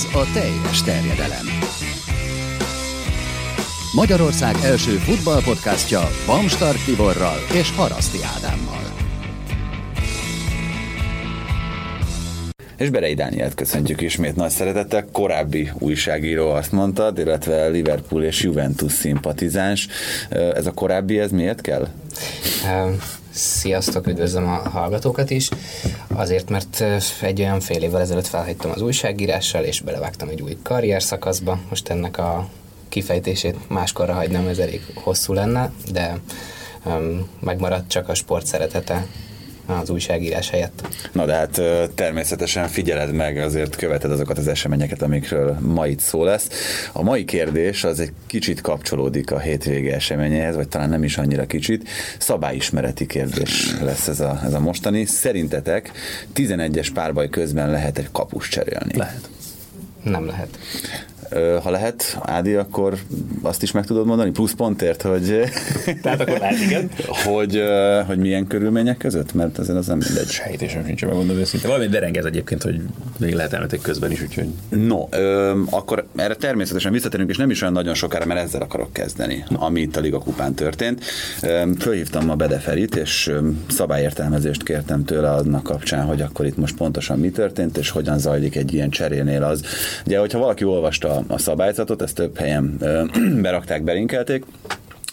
Ez a teljes terjedelem. Magyarország első futballpodcastja Bamstart Tiborral és Haraszti Ádámmal. És Berei Dánielt köszöntjük ismét nagy szeretettel. Korábbi újságíró azt mondtad, illetve Liverpool és Juventus szimpatizáns. Ez a korábbi, ez miért kell? Sziasztok, üdvözlöm a hallgatókat is. Azért, mert egy olyan fél évvel ezelőtt felhagytam az újságírással, és belevágtam egy új karrierszakaszba. Most ennek a kifejtését máskorra hagynám, ez elég hosszú lenne, de um, megmaradt csak a sport szeretete az újságírás helyett. Na de hát természetesen figyeled meg, azért követed azokat az eseményeket, amikről ma itt szó lesz. A mai kérdés az egy kicsit kapcsolódik a hétvége eseményéhez, vagy talán nem is annyira kicsit. Szabályismereti kérdés lesz ez a, ez a mostani. Szerintetek 11-es párbaj közben lehet egy kapus cserélni? Lehet. Nem lehet ha lehet, Ádi, akkor azt is meg tudod mondani, plusz pontért, hogy... Tehát akkor lehet, igen. hogy, hogy milyen körülmények között, mert azért az nem mindegy. Sejtésem sincs, megmondom őszintén. Valami derengez egyébként, hogy még lehet elmetek közben is, úgyhogy... No, ö, akkor erre természetesen visszatérünk, és nem is olyan nagyon sokára, mert ezzel akarok kezdeni, ami itt a Liga kupán történt. Fölhívtam ma Bedeferit, és szabályértelmezést kértem tőle annak kapcsán, hogy akkor itt most pontosan mi történt, és hogyan zajlik egy ilyen cserénél az. Ugye, hogyha valaki olvasta a, szabályzatot, ezt több helyen ö, berakták, belinkelték,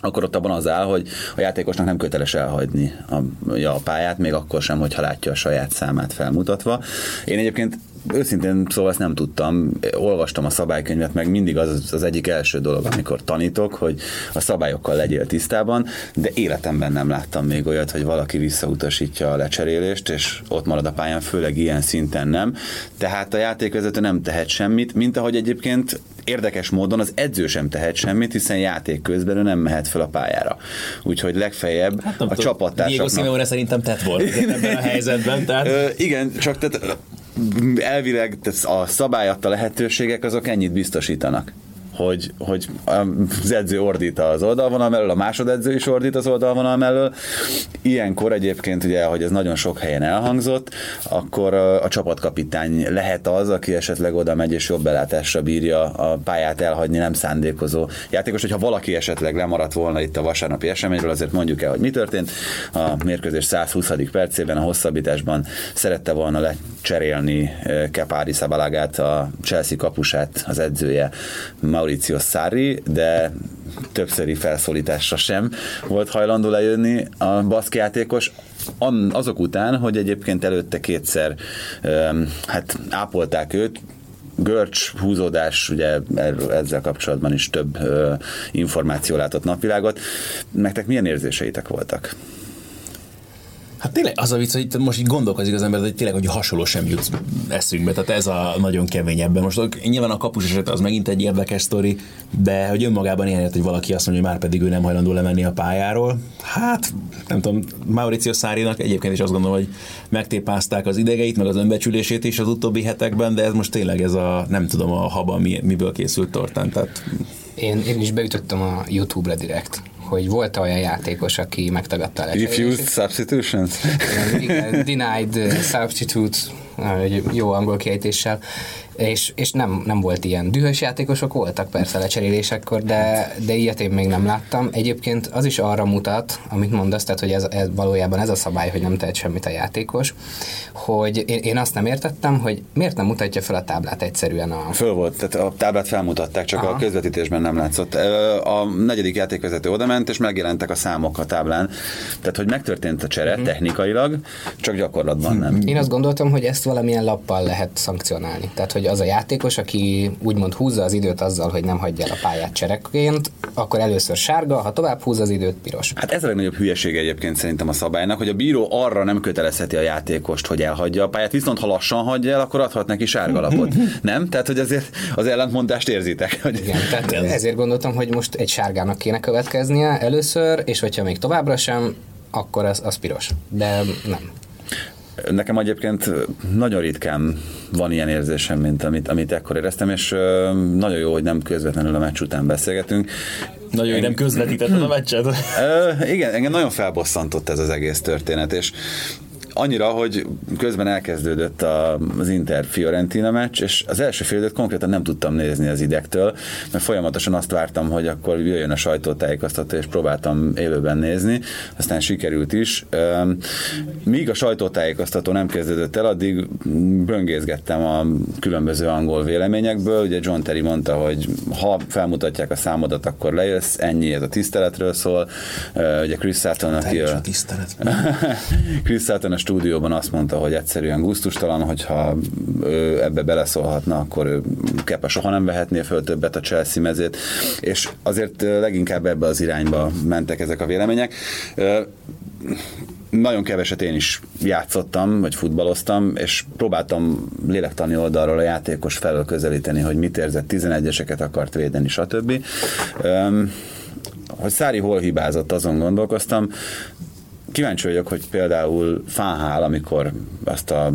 akkor ott abban az áll, hogy a játékosnak nem köteles elhagyni a, ja, a pályát, még akkor sem, hogyha látja a saját számát felmutatva. Én egyébként őszintén szóval ezt nem tudtam, olvastam a szabálykönyvet, meg mindig az az egyik első dolog, amikor tanítok, hogy a szabályokkal legyél tisztában, de életemben nem láttam még olyat, hogy valaki visszautasítja a lecserélést, és ott marad a pályán, főleg ilyen szinten nem. Tehát a játékvezető nem tehet semmit, mint ahogy egyébként érdekes módon az edző sem tehet semmit, hiszen játék közben ő nem mehet fel a pályára. Úgyhogy legfeljebb hát a csapattársaknak... Diego Simeone szerintem tett volt ebben a helyzetben. Tehát... Ö, igen, csak tehát elvileg a szabály adta lehetőségek azok ennyit biztosítanak hogy, hogy az edző ordít az oldalvonal mellől, a másodedző is ordít az oldalvonal mellől. Ilyenkor egyébként ugye, hogy ez nagyon sok helyen elhangzott, akkor a, csapatkapitány lehet az, aki esetleg oda megy és jobb belátásra bírja a pályát elhagyni, nem szándékozó játékos. Hogyha valaki esetleg lemaradt volna itt a vasárnapi eseményről, azért mondjuk el, hogy mi történt. A mérkőzés 120. percében a hosszabbításban szerette volna lecserélni Kepári Szabalagát, a Chelsea kapusát, az edzője Mauricio Mauricio Sarri, de többszöri felszólításra sem volt hajlandó lejönni a baszki játékos, azok után, hogy egyébként előtte kétszer hát ápolták őt, görcs, húzódás, ugye ezzel kapcsolatban is több információ látott napvilágot. Nektek milyen érzéseitek voltak? Hát tényleg az a vicc, hogy itt most így gondolkozik az ember, hogy tényleg, hogy hasonló sem jut eszünkbe, tehát ez a nagyon kemény ebben. Most nyilván a kapus eset az megint egy érdekes sztori, de hogy önmagában ilyen, hogy valaki azt mondja, hogy már pedig ő nem hajlandó lemenni a pályáról, hát nem tudom, Mauricio Szárinak egyébként is azt gondolom, hogy megtépázták az idegeit, meg az önbecsülését is az utóbbi hetekben, de ez most tényleg ez a, nem tudom, a haba mi, miből készült tortán, tehát én, én is beütöttem a YouTube-re direkt hogy volt olyan játékos, aki megtagadta a Refused substitutions? Igen, denied substitute, egy jó angol kiejtéssel, és, és nem, nem volt ilyen. Dühös játékosok voltak persze lecserélésekkor, de, de ilyet én még nem láttam. Egyébként az is arra mutat, amit mondasz, tehát hogy ez, ez valójában ez a szabály, hogy nem tehet semmit a játékos, hogy én, én azt nem értettem, hogy miért nem mutatja fel a táblát egyszerűen a... Föl volt, tehát a táblát felmutatták, csak Aha. a közvetítésben nem látszott. A negyedik játékvezető odament, és megjelentek a számok a táblán. Tehát, hogy megtörtént a csere uh-huh. technikailag, csak gyakorlatban nem. Én azt gondoltam, hogy ezt valamilyen lappal lehet szankcionálni. Tehát, hogy hogy az a játékos, aki úgymond húzza az időt azzal, hogy nem hagyja el a pályát cserekként, akkor először sárga, ha tovább húz az időt, piros. Hát ez a legnagyobb hülyeség egyébként szerintem a szabálynak, hogy a bíró arra nem kötelezheti a játékost, hogy elhagyja a pályát, viszont ha lassan hagyja el, akkor adhat neki sárgalapot. nem? Tehát, hogy azért az ellentmondást érzitek. Hogy... Igen, tehát ezért gondoltam, hogy most egy sárgának kéne következnie először, és hogyha még továbbra sem, akkor az, az piros. De nem. Nekem egyébként nagyon ritkán van ilyen érzésem, mint amit, amit ekkor éreztem, és nagyon jó, hogy nem közvetlenül a meccs után beszélgetünk. Nagyon jó, nem közvetítetted a meccset. igen, engem nagyon felbosszantott ez az egész történet, és annyira, hogy közben elkezdődött az Inter Fiorentina meccs, és az első fél időt konkrétan nem tudtam nézni az idegtől, mert folyamatosan azt vártam, hogy akkor jöjjön a sajtótájékoztató, és próbáltam élőben nézni, aztán sikerült is. Míg a sajtótájékoztató nem kezdődött el, addig böngészgettem a különböző angol véleményekből. Ugye John Terry mondta, hogy ha felmutatják a számodat, akkor lejössz, ennyi, ez a tiszteletről szól. Ugye Chris Sutton, aki a, Chris Sutton a stúdióban azt mondta, hogy egyszerűen gusztustalan, hogyha ő ebbe beleszólhatna, akkor ő Kepa soha nem vehetné föl többet a Chelsea mezét, és azért leginkább ebbe az irányba mentek ezek a vélemények. Nagyon keveset én is játszottam, vagy futballoztam, és próbáltam lélektani oldalról a játékos felől közelíteni, hogy mit érzett, 11-eseket akart védeni, stb. hogy Szári hol hibázott, azon gondolkoztam kíváncsi vagyok, hogy például Fáhál, amikor azt a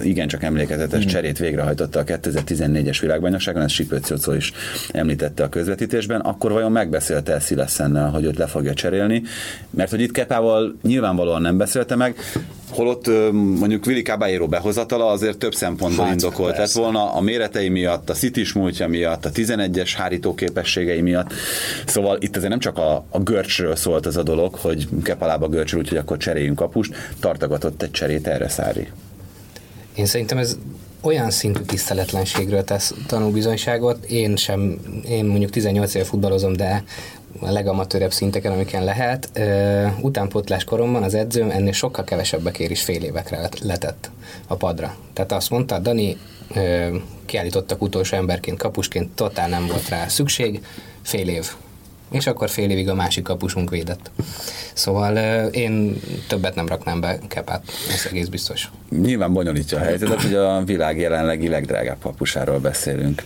igencsak emlékezetes mm. cserét végrehajtotta a 2014-es világbajnokságon, ezt Sipőc is említette a közvetítésben, akkor vajon megbeszélte el Szileszennel, hogy őt le fogja cserélni, mert hogy itt Kepával nyilvánvalóan nem beszélte meg, holott mondjuk Willi Caballero behozatala azért több szempontból hát, indokolt lett volna, a méretei miatt, a City múltja miatt, a 11-es hárító képességei miatt. Szóval itt azért nem csak a, a görcsről szólt ez a dolog, hogy Kepalába görcsről, úgyhogy akkor cseréljünk kapust, tartogatott egy cserét erre Szári. Én szerintem ez olyan szintű tiszteletlenségről tesz tanúbizonyságot, én sem, én mondjuk 18 éve futballozom, de a legamatőrebb szinteken, amiken lehet. Utánpótlás koromban az edzőm ennél sokkal kevesebbe kér is fél évekre letett a padra. Tehát azt mondta, Dani kiállítottak utolsó emberként, kapusként, totál nem volt rá szükség, fél év. És akkor fél évig a másik kapusunk védett. Szóval én többet nem raknám be Kepát, ez egész biztos. Nyilván bonyolítja a helyzetet, hogy a világ jelenlegi legdrágább kapusáról beszélünk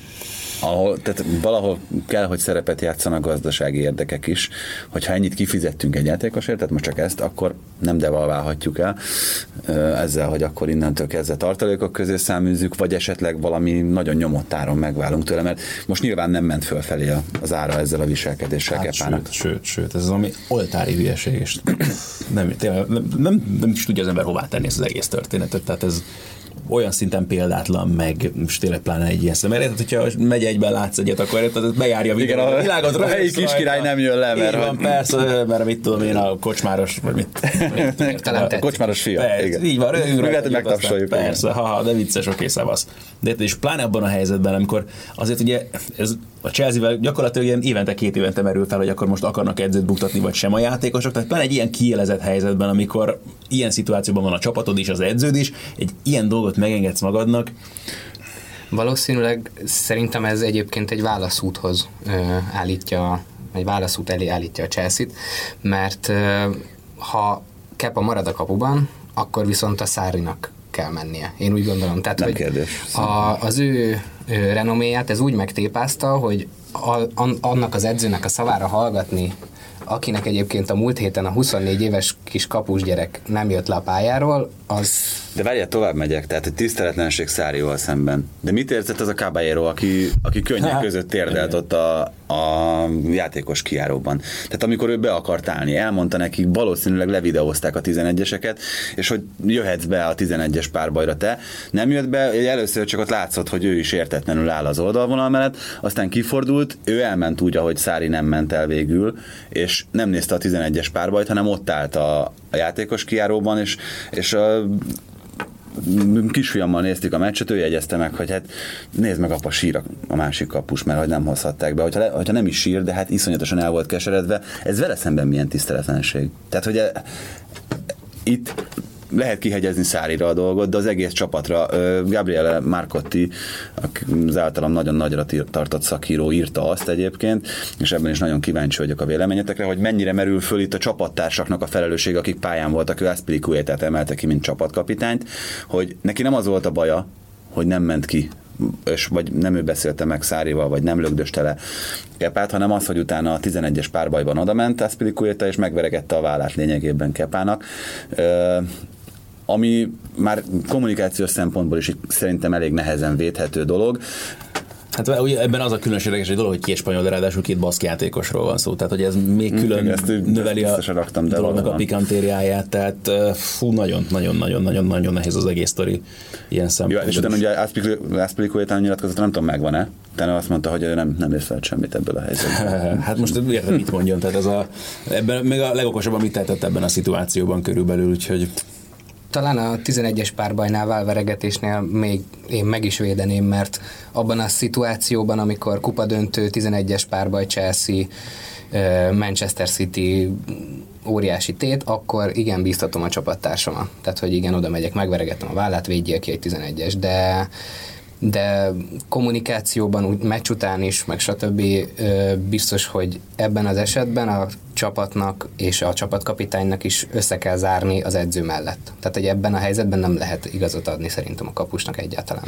ahol, tehát valahol kell, hogy szerepet játszanak gazdasági érdekek is, hogyha ennyit kifizettünk egy játékosért, tehát most csak ezt, akkor nem devalválhatjuk el ezzel, hogy akkor innentől kezdve tartalékok közé száműzzük, vagy esetleg valami nagyon nyomott áron megválunk tőle, mert most nyilván nem ment fölfelé az ára ezzel a viselkedéssel hát, Sőt, sőt, sőt, ez az ami oltári hülyeség, és nem, tényleg, nem, nem, nem is tudja az ember hová tenni ezt az egész történetet, tehát ez olyan szinten példátlan, meg most tényleg pláne egy ilyen szem. Mert hogyha megy egyben látsz egyet, akkor érted, bejárja Igen, a világot. A helyi kiskirály nem jön le, mert... Van, persze, mert mit tudom én, a kocsmáros, vagy mit. a kocsmáros fia. Persze, igen. Így van, rögünk rá, hogy megtapsoljuk. Persze, ha, de vicces, oké, szevasz. De és pláne abban a helyzetben, amikor azért ugye ez a Chelsea-vel gyakorlatilag ilyen évente, két évente merül fel, hogy akkor most akarnak edzőt buktatni, vagy sem a játékosok. Tehát pláne egy ilyen kielezett helyzetben, amikor ilyen szituációban van a csapatod is, az edződ is, egy ilyen dolgot megengedsz magadnak. Valószínűleg szerintem ez egyébként egy válaszúthoz ö, állítja, egy válaszút elé állítja a Chelsea-t, mert ö, ha Kepa marad a kapuban, akkor viszont a Szárinak kell mennie. Én úgy gondolom. Tehát, Nem hogy kérdés. A, az ő, ő renoméját ez úgy megtépázta, hogy a, annak az edzőnek a szavára hallgatni akinek egyébként a múlt héten a 24 éves kis kapus gyerek nem jött le a pályáról, az... De várjál, tovább megyek, tehát egy tiszteletlenség Szárival szemben. De mit érzett az a Caballero, aki, aki könnyek hát, között térdelt ott a, a játékos kiáróban? Tehát amikor ő be akart állni, elmondta nekik, valószínűleg levideózták a 11-eseket, és hogy jöhetsz be a 11-es párbajra te. Nem jött be, először csak ott látszott, hogy ő is értetlenül áll az oldalvonal mellett, aztán kifordult, ő elment úgy, ahogy Szári nem ment el végül, és nem nézte a 11-es párbajt, hanem ott állt a, a játékos kiáróban, és, és a, kisfiammal néztük a meccset, ő jegyezte meg, hogy hát nézd meg apa sír a másik kapus, mert hogy nem hozhatták be. Hogyha, hogyha nem is sír, de hát iszonyatosan el volt keseredve, ez vele szemben milyen tiszteletlenség. Tehát, hogy e, itt lehet kihegyezni Szárira a dolgot, de az egész csapatra. Gabriele Marcotti, az általam nagyon nagyra tartott szakíró írta azt egyébként, és ebben is nagyon kíváncsi vagyok a véleményetekre, hogy mennyire merül föl itt a csapattársaknak a felelősség, akik pályán voltak, ő Aspilicuetát emelte ki, mint csapatkapitányt, hogy neki nem az volt a baja, hogy nem ment ki és vagy nem ő beszélte meg Szárival, vagy nem lögdöste le Kepát, hanem az, hogy utána a 11-es párbajban odament Aspilicueta, és megveregette a vállát lényegében Kepának ami már kommunikációs szempontból is szerintem elég nehezen védhető dolog. Hát ugye ebben az a különös érdekes dolog, hogy két spanyol, de ráadásul két baszki játékosról van szó. Tehát, hogy ez még hm, külön ezt növeli a raktam, dolognak a pikantériáját. Tehát fú, nagyon, nagyon, nagyon, nagyon, nagyon nehéz az egész sztori ilyen szempontból. Jó, és utána ugye Aspilicueta nyilatkozata nem tudom, megvan-e? Utána azt mondta, hogy nem, nem észlelt semmit ebből a helyzetből. hát most érted, mit mondjon. Tehát ez a, ebben még a legokosabb, amit tehetett ebben a szituációban körülbelül, úgyhogy talán a 11-es párbajnál, válveregetésnél még én meg is védeném, mert abban a szituációban, amikor kupadöntő 11-es párbaj Chelsea, Manchester City óriási tét, akkor igen, bíztatom a csapattársamat. Tehát, hogy igen, oda megyek, megveregetem a vállát, védjél ki egy 11-es, de de kommunikációban, úgy meccs után is, meg stb. biztos, hogy ebben az esetben a csapatnak és a csapatkapitánynak is össze kell zárni az edző mellett. Tehát, hogy ebben a helyzetben nem lehet igazat adni szerintem a kapusnak egyáltalán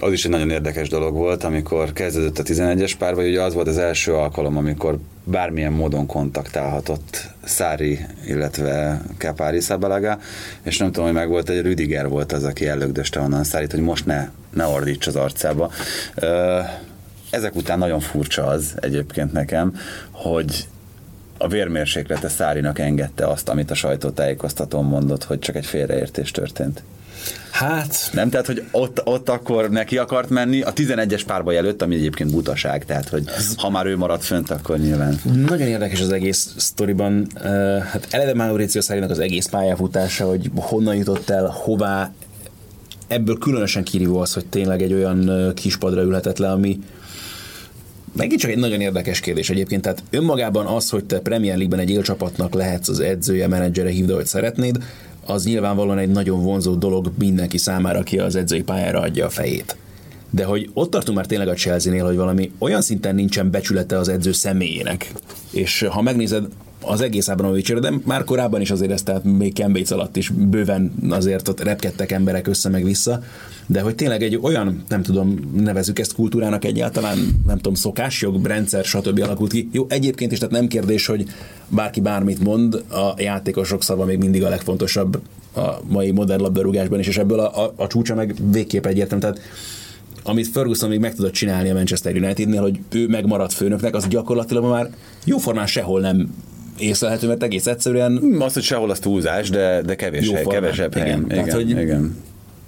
az is egy nagyon érdekes dolog volt, amikor kezdődött a 11-es pár, vagy ugye az volt az első alkalom, amikor bármilyen módon kontaktálhatott Szári, illetve Kapári Szabalaga, és nem tudom, hogy meg volt, egy Rüdiger volt az, aki ellögdöste onnan Szárit, hogy most ne, ne ordíts az arcába. Ezek után nagyon furcsa az egyébként nekem, hogy a vérmérséklete Szárinak engedte azt, amit a sajtótájékoztatón mondott, hogy csak egy félreértés történt. Hát... Nem, tehát, hogy ott, ott akkor neki akart menni, a 11-es párbaj előtt, ami egyébként butaság, tehát, hogy ha már ő maradt fönt, akkor nyilván. Nagyon érdekes az egész sztoriban. Hát eleve Mauricio Szárinak az egész pályafutása, hogy honnan jutott el, hová, ebből különösen kirívó az, hogy tényleg egy olyan kispadra ülhetett le, ami, Megint csak egy nagyon érdekes kérdés egyébként, tehát önmagában az, hogy te Premier League-ben egy élcsapatnak lehetsz az edzője, menedzsere, hívd, hogy szeretnéd, az nyilvánvalóan egy nagyon vonzó dolog mindenki számára, aki az edzői pályára adja a fejét. De hogy ott tartunk már tényleg a Chelsea-nél, hogy valami olyan szinten nincsen becsülete az edző személyének. És ha megnézed az egész Abramovicsra, de már korábban is azért ezt, tehát még Cambridge alatt is bőven azért ott repkedtek emberek össze meg vissza, de hogy tényleg egy olyan, nem tudom, nevezük ezt kultúrának egyáltalán, nem tudom, szokásjog, rendszer, stb. alakult ki. Jó, egyébként is, tehát nem kérdés, hogy bárki bármit mond, a játékosok szava még mindig a legfontosabb a mai modern labdarúgásban is, és ebből a, a, a csúcsa meg végképp egyértelmű. Tehát amit Ferguson még meg tudott csinálni a Manchester Unitednél, hogy ő megmaradt főnöknek, az gyakorlatilag már jóformán sehol nem észlelhető, mert egész egyszerűen... Hmm, azt, hogy sehol az túlzás, de, de kevés hely, kevesebb igen. helyen. Igen, Tehát, hogy igen.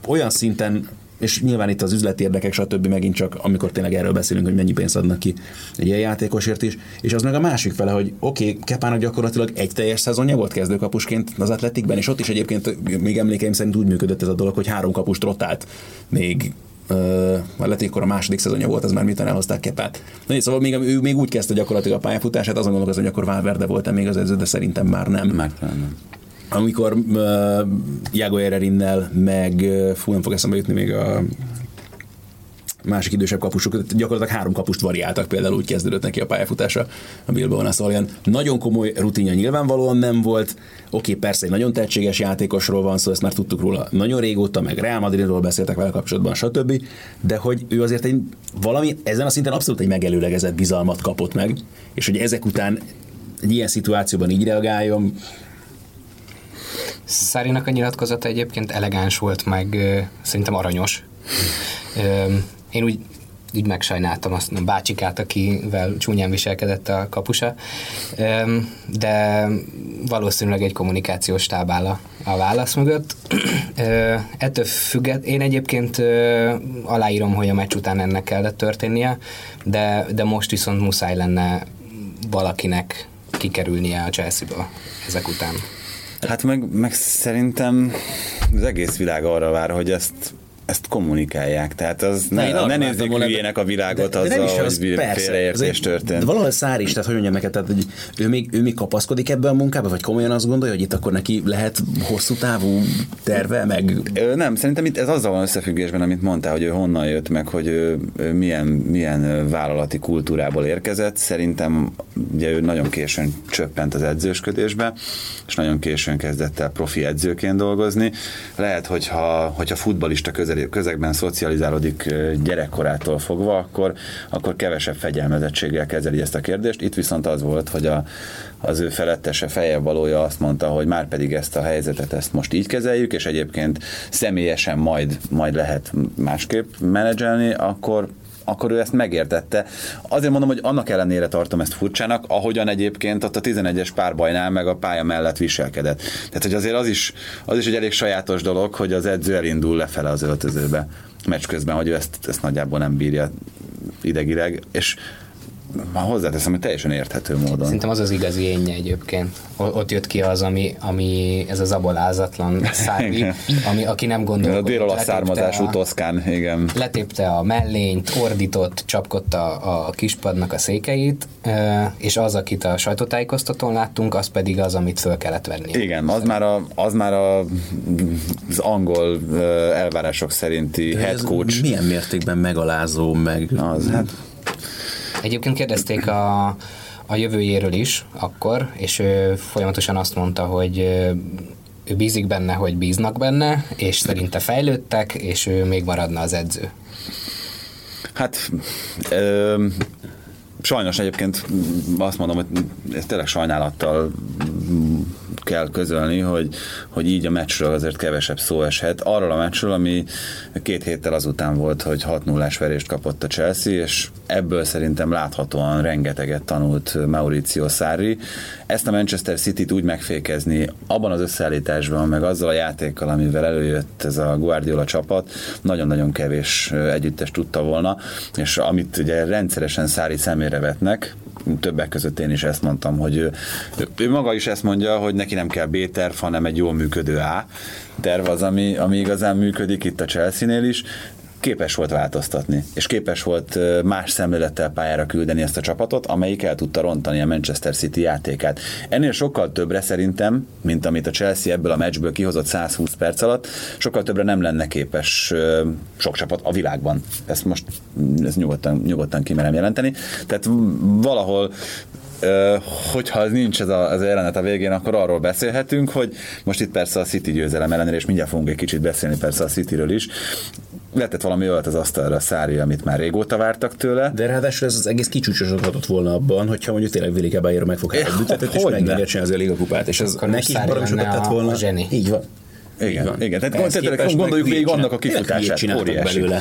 olyan szinten és nyilván itt az üzleti érdekek, stb. megint csak, amikor tényleg erről beszélünk, hogy mennyi pénzt adnak ki egy ilyen játékosért is, és az meg a másik fele, hogy oké, okay, Kepának gyakorlatilag egy teljes szezonja volt kezdőkapusként az Atletikben, és ott is egyébként még emlékeim szerint úgy működött ez a dolog, hogy három kapust rotált még lehet, akkor a második szezonja volt, az már miután elhozták Kepát. Na, szóval még, ő még úgy kezdte gyakorlatilag a pályafutását, azon gondolkozom, hogy akkor Valverde volt még az edző, de szerintem már nem. Már nem. Amikor uh, Jago Ererinnel, meg uh, fú, nem fog eszembe jutni még a másik idősebb kapusok, gyakorlatilag három kapust variáltak, például úgy kezdődött neki a pályafutása a Bilbao szóval ilyen nagyon komoly rutinja nyilvánvalóan nem volt. Oké, persze egy nagyon tehetséges játékosról van szó, ezt már tudtuk róla nagyon régóta, meg Real Madridról beszéltek vele kapcsolatban, stb. De hogy ő azért egy valami, ezen a szinten abszolút egy megelőlegezett bizalmat kapott meg, és hogy ezek után egy ilyen szituációban így reagáljon, Szárinak a nyilatkozata egyébként elegáns volt, meg szerintem aranyos. Én úgy így megsajnáltam azt a bácsikát, akivel csúnyán viselkedett a kapusa, de valószínűleg egy kommunikációs táb áll a, a válasz mögött. Ettől függet, én egyébként aláírom, hogy a meccs után ennek kellett történnie, de, de most viszont muszáj lenne valakinek kikerülnie a Chelsea-ba ezek után. Hát meg, meg szerintem az egész világ arra vár, hogy ezt ezt kommunikálják. Tehát az ne, ne nézzék volna, hülyének a világot de- de nem azzal, is az, hogy persze, félreértés történt. De valahol szár is, tehát hogy mondjam neked, tehát, hogy ő még, ő még kapaszkodik ebbe a munkába, vagy komolyan azt gondolja, hogy itt akkor neki lehet hosszú távú terve, meg Ö, Nem, szerintem itt ez azzal van összefüggésben, amit mondtál, hogy ő honnan jött, meg hogy ő, ő milyen, milyen vállalati kultúrából érkezett. Szerintem ugye ő nagyon későn csöppent az edzősködésbe, és nagyon későn kezdett el profi edzőként dolgozni. Lehet, hogyha, hogyha futbalista közeli- közegben szocializálódik gyerekkorától fogva, akkor, akkor kevesebb fegyelmezettséggel kezeli ezt a kérdést. Itt viszont az volt, hogy a, az ő felettese fejebb valója azt mondta, hogy már pedig ezt a helyzetet ezt most így kezeljük, és egyébként személyesen majd, majd lehet másképp menedzselni, akkor akkor ő ezt megértette. Azért mondom, hogy annak ellenére tartom ezt furcsának, ahogyan egyébként ott a 11-es párbajnál meg a pálya mellett viselkedett. Tehát, hogy azért az is, az is egy elég sajátos dolog, hogy az edző elindul lefele az öltözőbe meccs közben, hogy ő ezt, ezt nagyjából nem bírja idegileg, és már hozzáteszem, hogy teljesen érthető módon. Szerintem az az igazi énje egyébként. O- Ott jött ki az, ami, ami ez az abolázatlan szári, Igen. ami, aki nem a gondolkodik. dél származású a- Toszkán, igen. letépte a mellényt, ordított, csapkodta a kispadnak a székeit, és az, akit a sajtótájékoztatón láttunk, az pedig az, amit föl kellett venni. Igen, az már, a, az már a, az angol elvárások szerinti head coach. milyen mértékben megalázó, meg Az, hát Egyébként kérdezték a, a jövőjéről is akkor, és ő folyamatosan azt mondta, hogy ő bízik benne, hogy bíznak benne, és szerinte fejlődtek, és ő még maradna az edző. Hát ö, sajnos egyébként azt mondom, hogy tényleg sajnálattal kell közölni, hogy, hogy így a meccsről azért kevesebb szó eshet. Arról a meccsről, ami két héttel azután volt, hogy 6 0 verést kapott a Chelsea, és ebből szerintem láthatóan rengeteget tanult Mauricio Sarri. Ezt a Manchester City-t úgy megfékezni abban az összeállításban, meg azzal a játékkal, amivel előjött ez a Guardiola csapat, nagyon-nagyon kevés együttes tudta volna, és amit ugye rendszeresen Szári szemére vetnek, többek között én is ezt mondtam, hogy ő, ő maga is ezt mondja, hogy neki nem kell B-terv, hanem egy jól működő A terv az, ami, ami igazán működik itt a Chelsea-nél is képes volt változtatni, és képes volt más szemlélettel pályára küldeni ezt a csapatot, amelyik el tudta rontani a Manchester City játékát. Ennél sokkal többre szerintem, mint amit a Chelsea ebből a meccsből kihozott 120 perc alatt, sokkal többre nem lenne képes sok csapat a világban. Ezt most ezt nyugodtan, nyugodtan kimerem jelenteni. Tehát valahol hogyha az nincs ez a, az jelenet a végén, akkor arról beszélhetünk, hogy most itt persze a City győzelem ellenére, és mindjárt fogunk egy kicsit beszélni persze a Cityről is, letett valami olyat az asztalra Szári, amit már régóta vártak tőle. De ráadásul ez az egész kicsúcsosodhatott volna abban, hogyha mondjuk tényleg Willi Caballero meg fog egy büntetett, és csinálni az a ligakupát, és ez neki baromi sokat tett a- volna. a zseni. Így van. Igen, van. igen. Tehát Ehhez képest gondoljuk végig annak a kifutását. Óriási. belőle.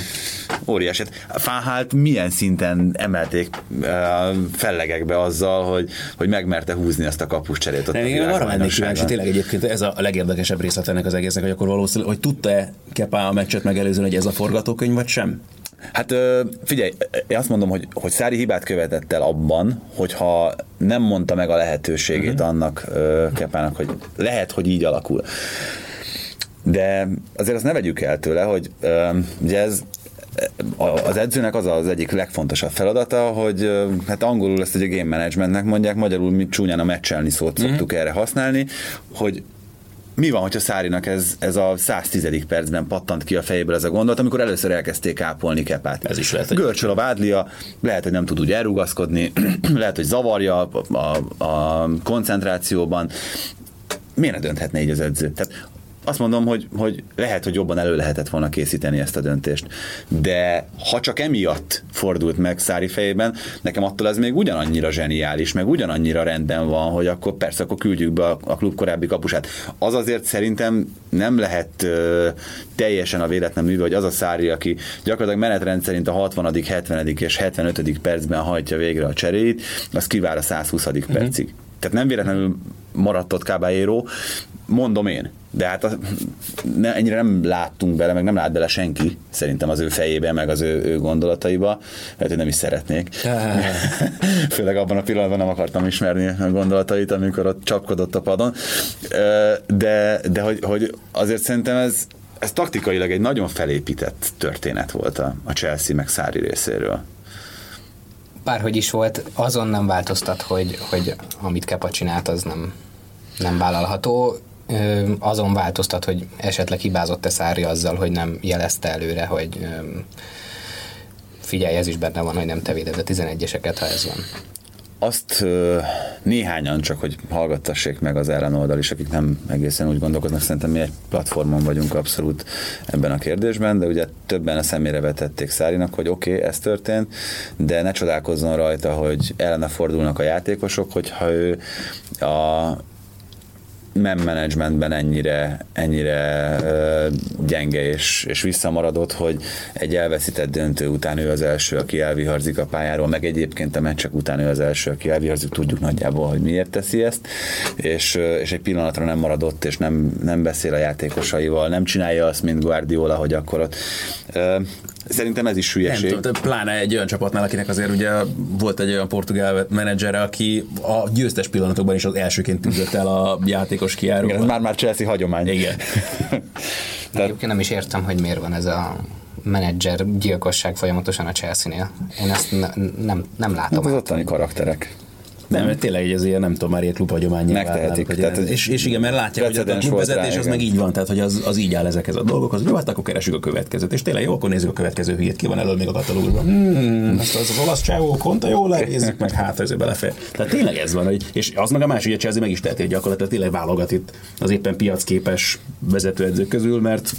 Óriási. Fáhált milyen szinten emelték uh, fellegekbe azzal, hogy, hogy megmerte húzni azt a kapuscserét ott Nem, a én arra világbajnokságon. kíváncsi, tényleg egyébként ez a legérdekesebb részlet ennek az egésznek, hogy akkor valószínűleg, hogy tudta-e Kepa a meccset megelőzően, hogy ez a forgatókönyv, vagy sem? Hát figyelj, én azt mondom, hogy, hogy Szári hibát követett el abban, hogyha nem mondta meg a lehetőségét uh-huh. annak Kepának, hogy lehet, hogy így alakul. De azért azt ne vegyük el tőle, hogy ugye ez az edzőnek az az egyik legfontosabb feladata, hogy hát angolul ezt ugye game managementnek mondják, magyarul mi csúnyán a meccselni szót szoktuk erre használni, hogy mi van, hogyha Szárinak ez, ez a 110. percben pattant ki a fejéből ez a gondolat, amikor először elkezdték ápolni Kepát. Ez is lehet, hogy- Görcsöl a vádlia, lehet, hogy nem tud úgy elrugaszkodni, lehet, hogy zavarja a, a, a koncentrációban. Miért ne dönthetne így az edző? Tehát azt mondom, hogy, hogy lehet, hogy jobban elő lehetett volna készíteni ezt a döntést. De ha csak emiatt fordult meg Szári fejében, nekem attól ez még ugyanannyira zseniális, meg ugyanannyira rendben van, hogy akkor persze, akkor küldjük be a, a klub korábbi kapusát. Az azért szerintem nem lehet ö, teljesen a véletlen műve, hogy az a Szári, aki gyakorlatilag menetrend szerint a 60., 70. és 75. percben hajtja végre a cseréit, az kivár a 120. Uh-huh. percig. Tehát nem véletlenül maradt ott Caballero, mondom én. De hát az, ne, ennyire nem láttunk bele, meg nem lát bele senki, szerintem az ő fejébe, meg az ő, ő gondolataiba. Lehet, hogy nem is szeretnék. Főleg abban a pillanatban nem akartam ismerni a gondolatait, amikor ott csapkodott a padon. De, de hogy, hogy azért szerintem ez ez taktikailag egy nagyon felépített történet volt a, a Chelsea meg Szári részéről. Bárhogy is volt, azon nem változtat, hogy, hogy amit Kepa csinált, az nem, nem vállalható. Azon változtat, hogy esetleg hibázott-e Szári azzal, hogy nem jelezte előre, hogy figyelj, ez is benne van, hogy nem te véded a 11-eseket, ha ez van. Azt néhányan csak, hogy hallgattassék meg az ellenoldal is, akik nem egészen úgy gondolkoznak, szerintem mi egy platformon vagyunk abszolút ebben a kérdésben, de ugye többen a szemére vetették Szárinak, hogy oké, okay, ez történt, de ne csodálkozzon rajta, hogy ellene fordulnak a játékosok, hogyha ő a men managementben ennyire, ennyire gyenge és, és visszamaradott, hogy egy elveszített döntő után ő az első, aki elviharzik a pályáról, meg egyébként a meccsek után ő az első, aki elviharzik, tudjuk nagyjából, hogy miért teszi ezt, és, és egy pillanatra nem maradott, és nem, nem beszél a játékosaival, nem csinálja azt, mint Guardiola, hogy akkor ott Szerintem ez is hülyeség. Nem tudom, pláne egy olyan csapatnál, akinek azért ugye volt egy olyan portugál menedzsere, aki a győztes pillanatokban is az elsőként tűzött el a játékos kiáróval. Igen, ez már-már Chelsea hagyomány. Igen. Tehát... Egyébként nem is értem, hogy miért van ez a menedzser gyilkosság folyamatosan a Chelsea-nél. Én ezt ne, nem, nem látom. Hát az ottani karakterek. Nem, mert tényleg ez ilyen, nem tudom, már ilyen klubhagyományé Megtehetik. Hogy Tehát, és, és, igen, mert látja, hogy a klubvezetés az meg így van, tehát hogy az, az így áll ezekhez a dolgokhoz. Jó, hát akkor keresünk a következőt. És tényleg jó, akkor nézzük a következő hülyét. Ki van elől még a katalógusban? Hmm, ezt az, az olasz csávó, konta jól nézzük meg, hát ez belefér. Tehát tényleg ez van, hogy, és az meg a másik, hogy a Chelsea meg is teheti, hogy gyakorlatilag tényleg válogat itt az éppen piacképes vezetőedzők közül, mert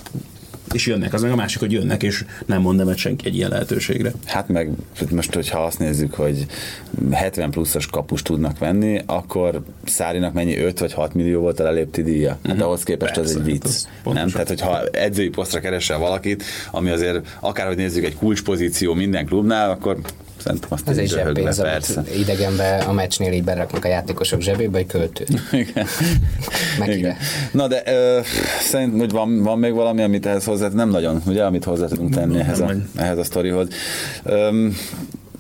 és jönnek, az meg a másik, hogy jönnek, és nem mond nemet senki egy ilyen lehetőségre. Hát meg most, hogyha azt nézzük, hogy 70 pluszos kapus tudnak venni, akkor Szárinak mennyi 5 vagy 6 millió volt a lelépti díja? Hát ahhoz képest Persze, az egy hát vicc. az nem? pontosan. Tehát, hogyha edzői posztra keresel valakit, ami azért akárhogy nézzük egy kulcspozíció minden klubnál, akkor szerintem azt Ez egy zseppénz, le, amit idegenbe a meccsnél így beraknak a játékosok zsebébe, egy költő. Igen. Meg Igen. Na de ö, szerintem, hogy van, van még valami, amit ehhez hozzá, nem nagyon, ugye, amit hozzá tudunk tenni ehhez a, vagy. ehhez a sztorihoz. Öm,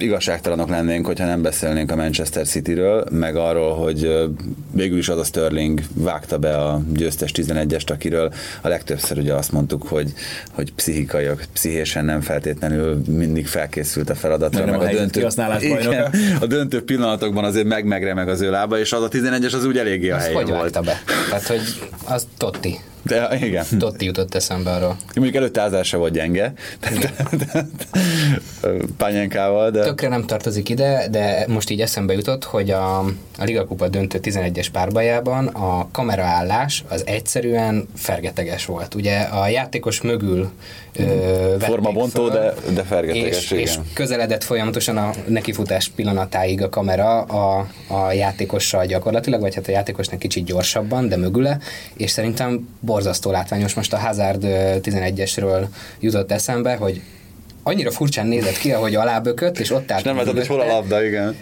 igazságtalanok lennénk, hogyha nem beszélnénk a Manchester Cityről, meg arról, hogy végül is az a Sterling vágta be a győztes 11-est, akiről a legtöbbször ugye azt mondtuk, hogy, hogy pszichikaiak, pszichésen nem feltétlenül mindig felkészült a feladatra. Meg a helyzet kihasználás igen, a döntő pillanatokban azért meg megremeg az ő lába, és az a 11-es az úgy eléggé a Azt helyén hogy volt. vágta be? Tehát, hogy az Totti. De igen. Totti jutott eszembe arról. Mondjuk előtte Ázár se volt gyenge, Pányenkával, de Tökre nem tartozik ide, de most így eszembe jutott, hogy a, a Liga Kupa döntő 11-es párbajában a kameraállás az egyszerűen fergeteges volt. Ugye a játékos mögül formabontó, de, de fergeteges, és, és közeledett folyamatosan a nekifutás pillanatáig a kamera a, a játékossal gyakorlatilag, vagy hát a játékosnak kicsit gyorsabban, de mögüle, és szerintem borzasztó látványos. Most a Hazard ö, 11-esről jutott eszembe, hogy annyira furcsán nézett ki, ahogy alábökött, és ott állt. És nem látod, hogy hol a labda, igen.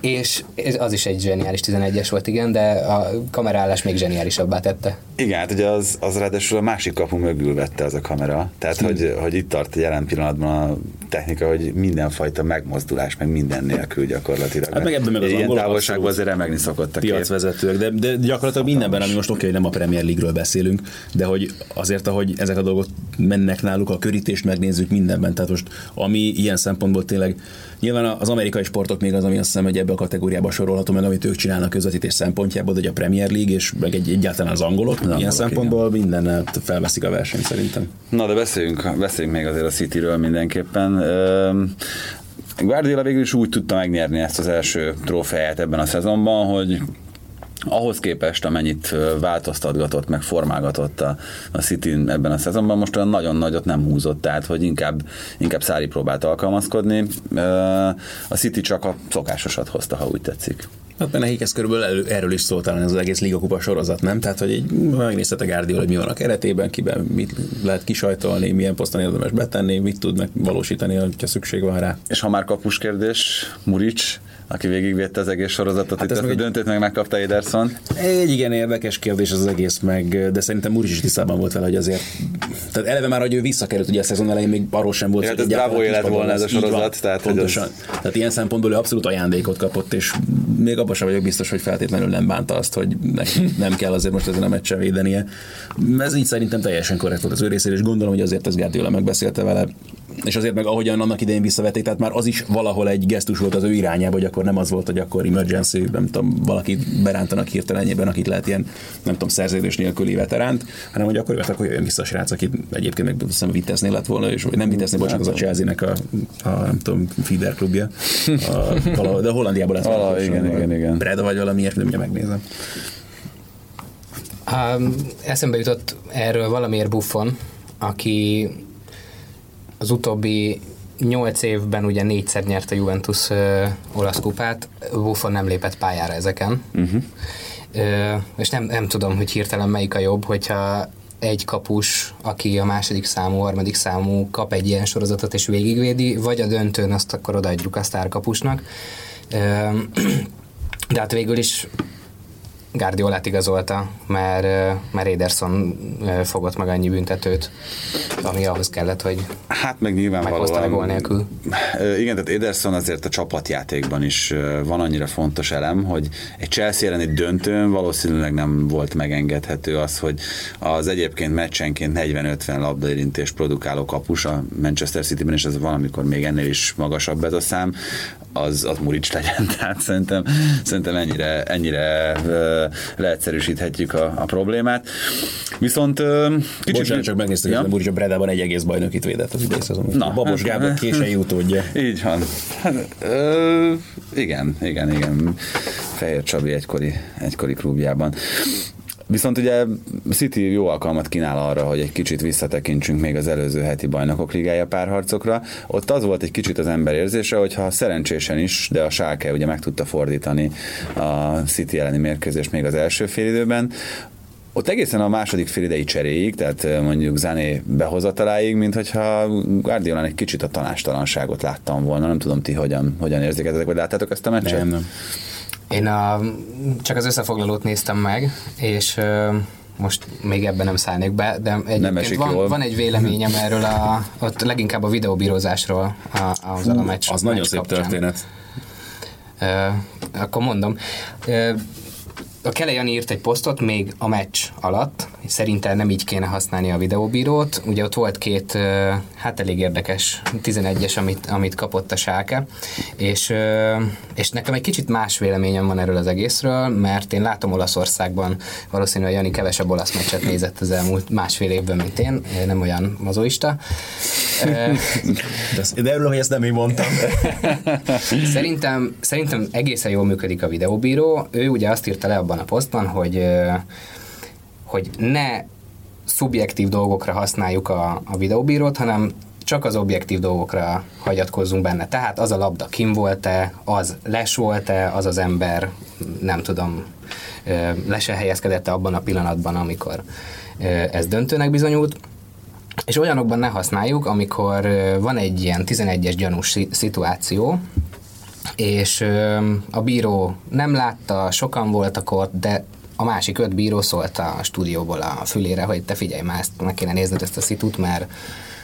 És ez- az is egy zseniális 11-es volt, igen, de a kamerállás még zseniálisabbá tette. Igen, hát ugye az, az ráadásul a másik kapu mögül vette az a kamera. Tehát, hogy, hogy itt tart jelen pillanatban a technika, hogy mindenfajta megmozdulás, meg minden nélkül gyakorlatilag. Hát meg ebben meg az Ilyen távolságban azért remegni szokott a piacvezetők, de, de gyakorlatilag mindenben, ami most oké, hogy nem a Premier League-ről beszélünk, de hogy azért, ahogy ezek a dolgok mennek náluk, a körítést megnézzük mindenben, tehát most ami ilyen szempontból tényleg, nyilván az amerikai sportok még az, ami azt hiszem, hogy ebbe kategóriába sorolható meg, amit ők csinálnak közvetítés szempontjából, de hogy a Premier League és meg egy, egyáltalán az angolok, ilyen angolok, szempontból mindennel felveszik a versenyt szerintem. Na, de beszéljünk, beszéljünk még azért a Cityről mindenképpen. Guardiola végül is úgy tudta megnyerni ezt az első trófeát ebben a szezonban, hogy ahhoz képest, amennyit változtatgatott, meg formálgatott a, a City ebben a szezonban, most olyan nagyon nagyot nem húzott, tehát hogy inkább, inkább Szári próbált alkalmazkodni. A City csak a szokásosat hozta, ha úgy tetszik. Hát nekik ez körülbelül elő, erről is szólt talán ez az egész Liga Kupa sorozat, nem? Tehát, hogy így megnézted a Guardiola, hogy mi van a keretében, kiben mit lehet kisajtolni, milyen poszton érdemes betenni, mit tud megvalósítani, ha szükség van rá. És ha már kapus kérdés, Muric, aki végigvédte az egész sorozatot, hát ez itt meg ezt a egy- döntőt meg megkapta Ederson. Egy igen érdekes kérdés az, egész, meg, de szerintem Muric is tisztában volt vele, hogy azért, tehát eleve már, hogy ő visszakerült, ugye a szezon elején még arról sem volt, hát ez bravo élet volna ez a sorozat, tehát, pontosan. az- Tehát ilyen szempontból ő abszolút ajándékot kapott, és még abban sem vagyok biztos, hogy feltétlenül nem bánta azt, hogy neki nem kell azért most ezen a meccsen védenie. Ez így szerintem teljesen korrekt volt az ő részéről, és gondolom, hogy azért ez Guardiola megbeszélte vele, és azért meg ahogyan annak idején visszavették, tehát már az is valahol egy gesztus volt az ő irányába, hogy akkor nem az volt, hogy akkor emergency, nem tudom, valakit berántanak hirtelenjében, akit lehet ilyen, nem tudom, szerződés nélküli veteránt, hanem hogy akkor, akkor jöjjön vissza a srác, akit egyébként meg hiszem Viteznél lett volna, és nem Viteznél, bocsánat, az a Chelsea-nek a, a, nem tudom, feeder klubja. A, valahol, de Hollandiában lesz. Vala, igen, igen, igen. Breda vagy valami ilyesmi, de megnézem. Um, eszembe jutott erről valamiért Buffon, aki az utóbbi nyolc évben ugye négyszer nyert a Juventus uh, olasz kupát, Buffon nem lépett pályára ezeken. Uh-huh. Uh, és nem, nem tudom, hogy hirtelen melyik a jobb, hogyha egy kapus, aki a második számú, harmadik számú kap egy ilyen sorozatot és végigvédi, vagy a döntőn azt akkor odaadjuk a sztárkapusnak. De hát végül is Guardiolát igazolta, mert, mert Ederson fogott meg annyi büntetőt, ami ahhoz kellett, hogy Hát meg nyilvánvalóan... gól nélkül. Igen, tehát Ederson azért a csapatjátékban is van annyira fontos elem, hogy egy Chelsea elleni döntőn valószínűleg nem volt megengedhető az, hogy az egyébként meccsenként 40-50 labdaérintés produkáló kapus a Manchester City-ben, és ez valamikor még ennél is magasabb ez a szám, az, az Muric legyen. Tehát szerintem, szerintem ennyire, ennyire leegyszerűsíthetjük a, a problémát. Viszont kicsit... Bocsánat, csak megnéztük, ja? hogy Muric a Bredában egy egész bajnokit védett az idei szezon. Na, Babos Gábor késői utódja. Így van. Hát, ö, igen, igen, igen. Fehér Csabi egykori, egykori klubjában. Viszont ugye City jó alkalmat kínál arra, hogy egy kicsit visszatekintsünk még az előző heti bajnokok ligája párharcokra. Ott az volt egy kicsit az ember érzése, hogyha szerencsésen is, de a Schalke ugye meg tudta fordítani a City elleni mérkőzést még az első félidőben, ott egészen a második félidei cseréig, tehát mondjuk Zané behozataláig, mint hogyha Guardiolán egy kicsit a tanástalanságot láttam volna. Nem tudom ti hogyan, hogyan érzékeltetek, vagy láttátok ezt a meccset? Nem, nem. Én a, csak az összefoglalót néztem meg, és most még ebben nem szállnék be, de egyébként van, jól. van egy véleményem erről, a, ott leginkább a videóbírozásról a, az a meccs. Az nagyon szép kapcsán. történet. Uh, akkor mondom. Uh, a Kele Jani írt egy posztot még a meccs alatt, szerintem nem így kéne használni a videóbírót. Ugye ott volt két, hát elég érdekes 11-es, amit, amit kapott a sáke, és, és nekem egy kicsit más véleményem van erről az egészről, mert én látom Olaszországban, valószínűleg Jani kevesebb olasz meccset nézett az elmúlt másfél évben, mint én, nem olyan mazoista. De erről, hogy ezt nem én mondtam. Szerintem, szerintem egészen jól működik a videóbíró. Ő ugye azt írta le abban a posztban, hogy hogy ne szubjektív dolgokra használjuk a, a videóbírót, hanem csak az objektív dolgokra hagyatkozzunk benne. Tehát az a labda kim volt-e, az les volt-e, az az ember, nem tudom, le se helyezkedett abban a pillanatban, amikor ez döntőnek bizonyult. És olyanokban ne használjuk, amikor van egy ilyen 11-es gyanús szituáció, és a bíró nem látta, sokan voltak ott, de a másik öt bíró szólt a stúdióból a fülére, hogy te figyelj már, ezt meg kéne nézned ezt a szitut, mert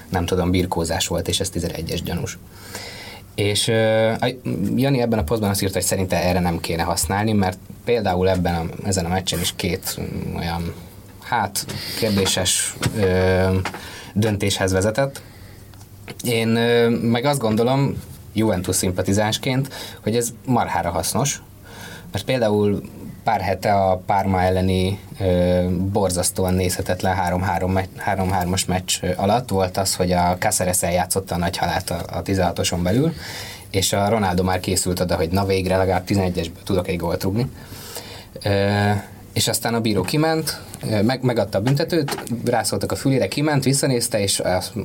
nem tudom, birkózás volt, és ez 11-es gyanús. És uh, Jani ebben a posztban azt írta, hogy szerinte erre nem kéne használni, mert például ebben a, ezen a meccsen is két olyan, hát kérdéses uh, döntéshez vezetett. Én uh, meg azt gondolom, Juventus szimpatizánsként, hogy ez marhára hasznos, mert például pár hete a Párma elleni ö, borzasztóan nézhetetlen 3-3-as meccs alatt volt az, hogy a Cáceres eljátszotta a nagy halált a, a 16-oson belül, és a Ronaldo már készült oda, hogy na végre legalább 11-esből tudok egy gólt rúgni. Ö, és aztán a bíró kiment, meg, megadta a büntetőt, rászóltak a fülére, kiment, visszanézte, és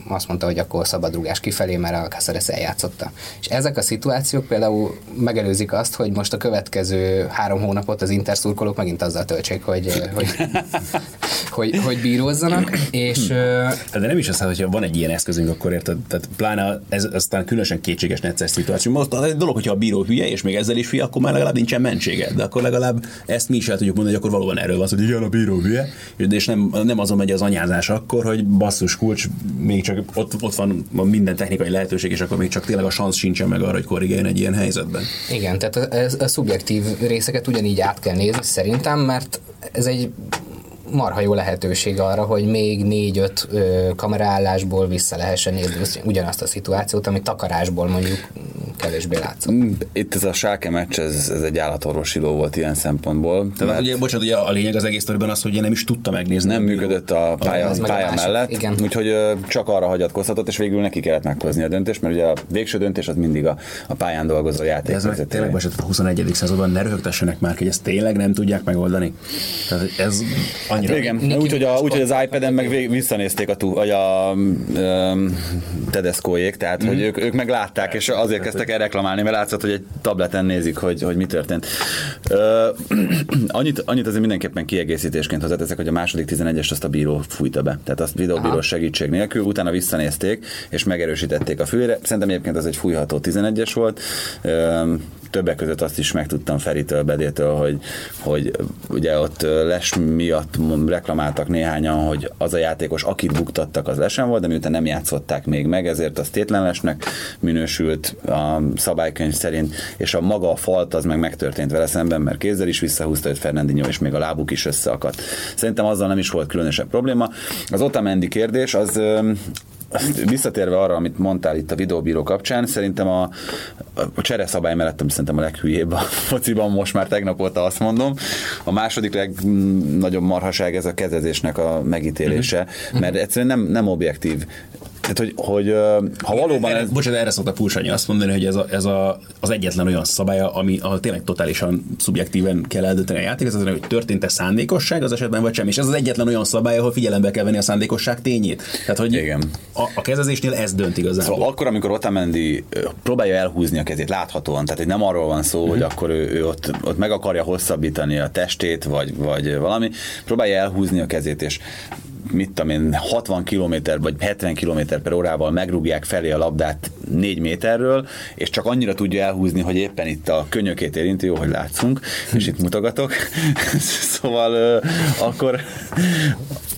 azt mondta, hogy akkor szabadrugás kifelé, mert a Caceres eljátszotta. És ezek a szituációk például megelőzik azt, hogy most a következő három hónapot az interszurkolók megint azzal töltsék, hogy, hogy, hogy, hogy bírozzanak, és... De nem is az, hogyha van egy ilyen eszközünk, akkor érted, tehát pláne ez aztán különösen kétséges necces szituáció. Most az egy dolog, hogyha a bíró hülye, és még ezzel is hülye, akkor már legalább nincsen mentsége. De akkor legalább ezt mi is el tudjuk mondani, hogy akkor valóban erről van, hogy igen, a bíró hülye, és nem, nem azon megy az anyázás akkor, hogy basszus kulcs, még csak ott, ott van minden technikai lehetőség, és akkor még csak tényleg a szansz sincsen meg arra, hogy korrigáljon egy ilyen helyzetben. Igen, tehát a, a, a szubjektív részeket ugyanígy át kell nézni szerintem, mert ez egy marha jó lehetőség arra, hogy még négy-öt kameraállásból vissza lehessen nézni ugyanazt a szituációt, amit takarásból mondjuk kevésbé látszott. Mm, itt ez a Sáke meccs, ez, ez egy állatorvosi ló volt ilyen szempontból. Tehát mert ugye, bocsánat, ugye a lényeg az egész sztoriban az, hogy nem is tudta megnézni. Nem működött a pálya, a pálya mellett, igen. úgyhogy csak arra hagyatkozhatott, és végül neki kellett meghozni a döntést, mert ugye a végső döntés az mindig a, a pályán dolgozó De ez meg tényleg bocsánat, a 21. században ne röhögtessenek már, hogy ezt tényleg nem tudják megoldani. Tehát ez annyira... Igen, Niki úgyhogy úgy, hogy az iPad-en meg vég- visszanézték a, tú, vagy a um, Tedescoék, tehát hogy ők, ők meg látták, és azért kezdtek el reklamálni, mert látszott, hogy egy tableten nézik, hogy, hogy mi történt. Uh, annyit, annyit azért mindenképpen kiegészítésként hozzáteszek, hogy a második 11-est azt a bíró fújta be. Tehát azt videóbíró segítség nélkül, utána visszanézték, és megerősítették a fülre. Szerintem egyébként az egy fújható 11-es volt. Um, többek között azt is megtudtam Feritől, Bedétől, hogy, hogy ugye ott les miatt reklamáltak néhányan, hogy az a játékos, akit buktattak, az lesen volt, de miután nem játszották még meg, ezért az tétlenlesnek minősült a szabálykönyv szerint, és a maga a falt az meg megtörtént vele szemben, mert kézzel is visszahúzta őt Fernandinho, és még a lábuk is összeakadt. Szerintem azzal nem is volt különösebb probléma. Az Otamendi kérdés, az visszatérve arra, amit mondtál itt a videóbíró kapcsán, szerintem a, a csereszabály mellett, ami szerintem a leghülyébb a fociban, most már tegnap óta azt mondom. A második legnagyobb marhaság ez a kezezésnek a megítélése, mert egyszerűen nem, nem objektív. Tehát, hogy, hogy ha valóban erre, ez, bocsánat, erre szokta Pulsanyi azt mondani, hogy ez, a, ez a, az egyetlen olyan szabálya, ami ahol tényleg totálisan szubjektíven kell eldönteni a játékot, hogy történt-e szándékosság az esetben, vagy sem. És ez az egyetlen olyan szabály, ahol figyelembe kell venni a szándékosság tényét. Tehát, hogy Igen. A, a kezezésnél ez dönt igazából. Szóval akkor, amikor Otamendi próbálja elhúzni a kezét láthatóan, tehát hogy nem arról van szó, hogy akkor ő, ő ott, ott meg akarja hosszabbítani a testét, vagy, vagy valami, próbálja elhúzni a kezét, és mit tudom én, 60 km vagy 70 km per órával megrúgják felé a labdát 4 méterről, és csak annyira tudja elhúzni, hogy éppen itt a könyökét érinti, jó, hogy látszunk, és itt mutogatok. szóval akkor,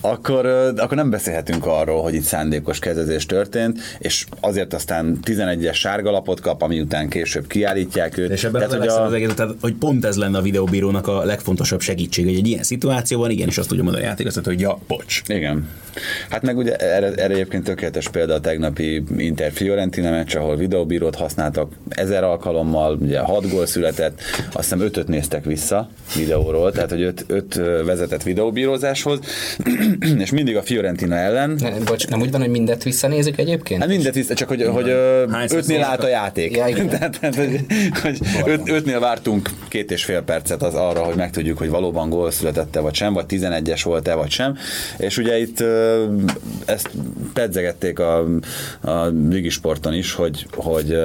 akkor, akkor nem beszélhetünk arról, hogy itt szándékos kezezés történt, és azért aztán 11-es sárgalapot kap, ami után később kiállítják őt. És ebben Tehát, hogy az egész, tehát, hogy pont ez lenne a videóbírónak a legfontosabb segítség, hogy egy ilyen szituációban igenis azt tudja mondani a játékosat, hogy ja, bocs. Igen. Hát meg ugye erre, erre egyébként tökéletes példa a tegnapi Inter Fiorentina meccs, ahol videóbírót használtak ezer alkalommal, ugye hat gól született, azt hiszem ötöt néztek vissza videóról, tehát hogy öt, öt vezetett videóbírózáshoz, és mindig a Fiorentina ellen, Ne, bocs, nem úgy van, hogy mindet visszanézik egyébként? Hát mindet vissza, csak hogy, hogy ötnél állt a játék. Ja, igen. tehát, tehát, hogy, hogy öt, ötnél vártunk két és fél percet az arra, hogy megtudjuk, hogy valóban gól születette vagy sem, vagy 11-es volt-e vagy sem. És ugye itt ezt pedzegették a, a Ligisporton is, hogy, hogy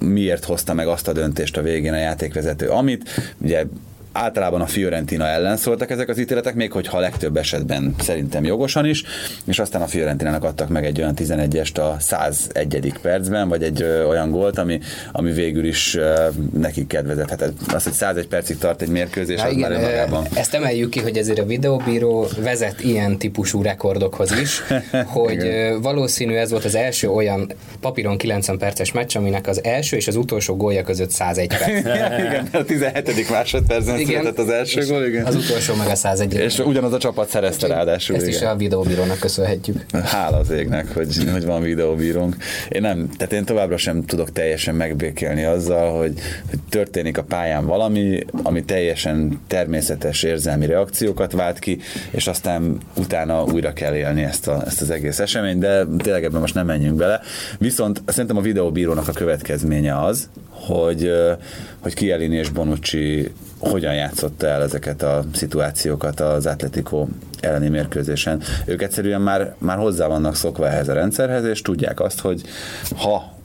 miért hozta meg azt a döntést a végén a játékvezető, amit ugye általában a Fiorentina ellen szóltak ezek az ítéletek, még hogyha a legtöbb esetben szerintem jogosan is, és aztán a Fiorentinának adtak meg egy olyan 11-est a 101. percben, vagy egy ö, olyan gólt, ami, ami végül is ö, nekik kedvezett. Hát az, hogy 101 percig tart egy mérkőzés, Ja, az már igen, önmagában. ö, ezt emeljük ki, hogy ezért a videóbíró vezet ilyen típusú rekordokhoz is, hogy valószínű ez volt az első olyan papíron 90 perces meccs, aminek az első és az utolsó gólja között 101 perc. igen, a 17. másodpercben született az első gól, igen. Az utolsó meg a 101 És ugyanaz a csapat szerezte ráadásul. Ezt is igen. a videóbírónak köszönhetjük. Hála az égnek, hogy, hogy van videóbírónk. Én nem, tehát én továbbra sem tudok teljesen megbékélni azzal, hogy, hogy történik a pályán valami, ami teljesen természetes érzelmi reakciókat vált ki, és aztán utána újra kell élni ezt, a, ezt az egész eseményt, de tényleg ebben most nem menjünk bele. Viszont szerintem a videóbírónak a következménye az, hogy, hogy Chiellini és Bonucci hogyan játszotta el ezeket a szituációkat az Atletico elleni mérkőzésen. Ők egyszerűen már, már hozzá vannak szokva ehhez a rendszerhez, és tudják azt, hogy ha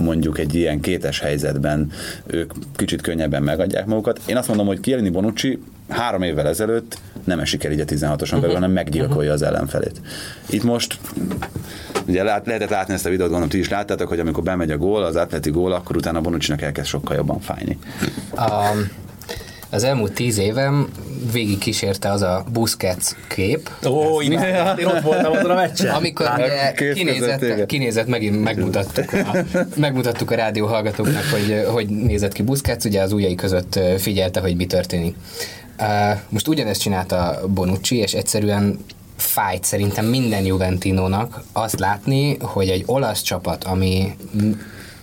mondjuk egy ilyen kétes helyzetben ők kicsit könnyebben megadják magukat. Én azt mondom, hogy Chiellini Bonucci három évvel ezelőtt nem esik el így a 16-oson belül, hanem meggyilkolja az ellenfelét. Itt most ugye lát, lehetett látni ezt a videót, gondolom ti is láttátok, hogy amikor bemegy a gól, az atleti gól, akkor utána Bonuccinak elkezd sokkal jobban fájni. A, az elmúlt tíz évem végig kísérte az a Busquets kép, Ó, én, én ott voltam azon a meccsen. amikor ugye kész kinézett, kinézett, megint megmutattuk a, megmutattuk a rádió hallgatóknak, hogy hogy nézett ki Busquets, ugye az ujjai között figyelte, hogy mi történik. Most ugyanezt csinálta Bonucci, és egyszerűen fájt szerintem minden Juventinónak azt látni, hogy egy olasz csapat, ami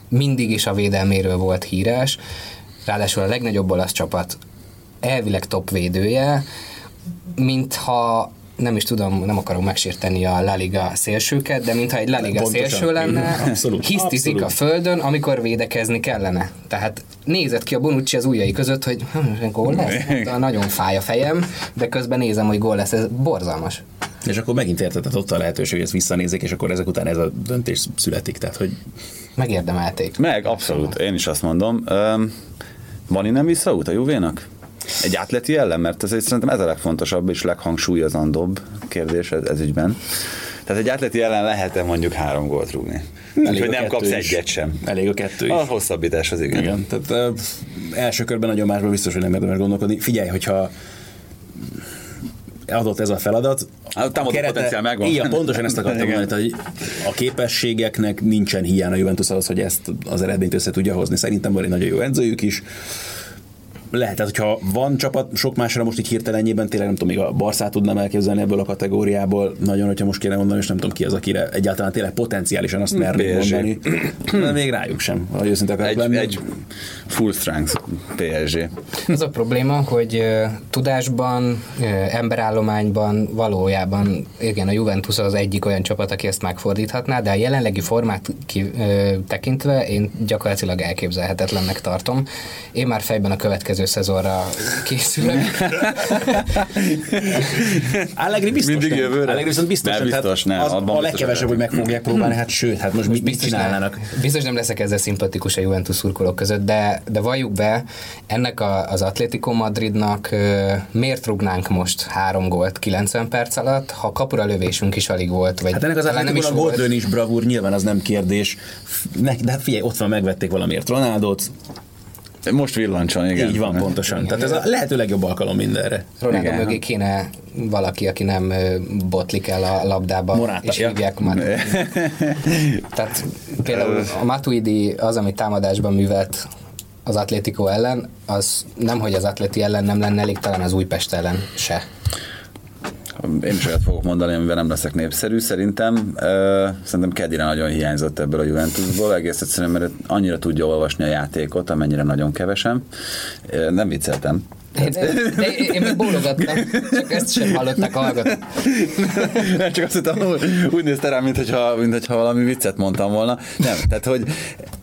mindig is a védelméről volt híres, ráadásul a legnagyobb olasz csapat elvileg top védője, mintha nem is tudom, nem akarom megsérteni a La Liga szélsőket, de mintha egy La Liga Pontosan. szélső lenne, Abszolút. hisztizik Abszolút. a földön, amikor védekezni kellene. Tehát nézett ki a Bonucci az ujjai között, hogy hm, gól lesz? Hát, nagyon fáj a fejem, de közben nézem, hogy gól lesz, ez borzalmas. És akkor megint érted, tehát ott a lehetőség, hogy ezt visszanézzék, és akkor ezek után ez a döntés születik. Tehát, hogy Megérdemelték. Meg, abszolút, én is azt mondom. Um, van innen visszaút a Juvénak? Egy átleti ellen, mert ez egy, szerintem ez a legfontosabb és leghangsúlyozandóbb kérdés ez, ez ügyben. Tehát egy átleti ellen lehet-e mondjuk három gólt rúgni? Úgyhogy a nem kapsz is. egyet sem. Elég a kettő is. A hosszabbítás az igen. Igen, tehát uh, első körben nagyon másban biztos, hogy nem érdemes gondolkodni. Figyelj, hogyha adott ez a feladat. A támadó potenciál megvan. Igen, pontosan ezt akartam mondani, hogy a képességeknek nincsen hiány a Juventus ahhoz, hogy ezt az eredményt össze tudja hozni. Szerintem van egy nagyon jó edzőjük is. Lehet, tehát hogyha van csapat, sok másra most így hirtelenjében, tényleg nem tudom, még a Barszát tudnám elképzelni ebből a kategóriából, nagyon, hogyha most kéne mondani, és nem tudom ki az, akire egyáltalán tényleg potenciálisan azt PSG. mondani. De még rájuk sem, ha őszinte Egy, lenni. egy full strength PSG. Az a probléma, hogy tudásban, emberállományban valójában igen, a Juventus az egyik olyan csapat, aki ezt megfordíthatná, de a jelenlegi formát ki, tekintve én gyakorlatilag elképzelhetetlennek tartom. Én már fejben a következő szezonra készülök. Allegri biztos Mindig nem. jövőre? Allegri viszont biztos Nem, tehát biztos nem. Az Abban a legkevesebb, hogy meg fogják próbálni, hát sőt, hát most mit, mit biztos csinálnának? Nem, biztos nem leszek ezzel szimpatikus a Juventus szurkolók között, de, de valljuk be, ennek a, az Atlético Madridnak ö, miért rugnánk most három gólt 90 perc alatt, ha kapura lövésünk is alig volt, vagy Hát ennek az talán nem is Atlético a volt. góldrön is bravúr, nyilván az nem kérdés. Ne, de hát figyelj, ott van, megvették valamiért Ronaldot, Most villancson, igen. így van pontosan. Tehát ez a lehető legjobb alkalom mindenre. Ronaldo mögé kéne valaki, aki nem botlik el a labdába, Morata. és Ja. hívják már. Tehát például a Matuidi az, amit támadásban művelt az Atlético ellen, az nem, hogy az Atleti ellen nem lenne elég, talán az Újpest ellen se. Én is olyat fogok mondani, amivel nem leszek népszerű. Szerintem, uh, szerintem Kedire nagyon hiányzott ebből a Juventusból, egész egyszerűen, mert annyira tudja olvasni a játékot, amennyire nagyon kevesen. Uh, nem vicceltem. De, de én még bólogattam, csak ezt sem hallották hallgatók. Nem, csak azt hittem, úgy nézte rám, mintha, mintha valami viccet mondtam volna. Nem, tehát hogy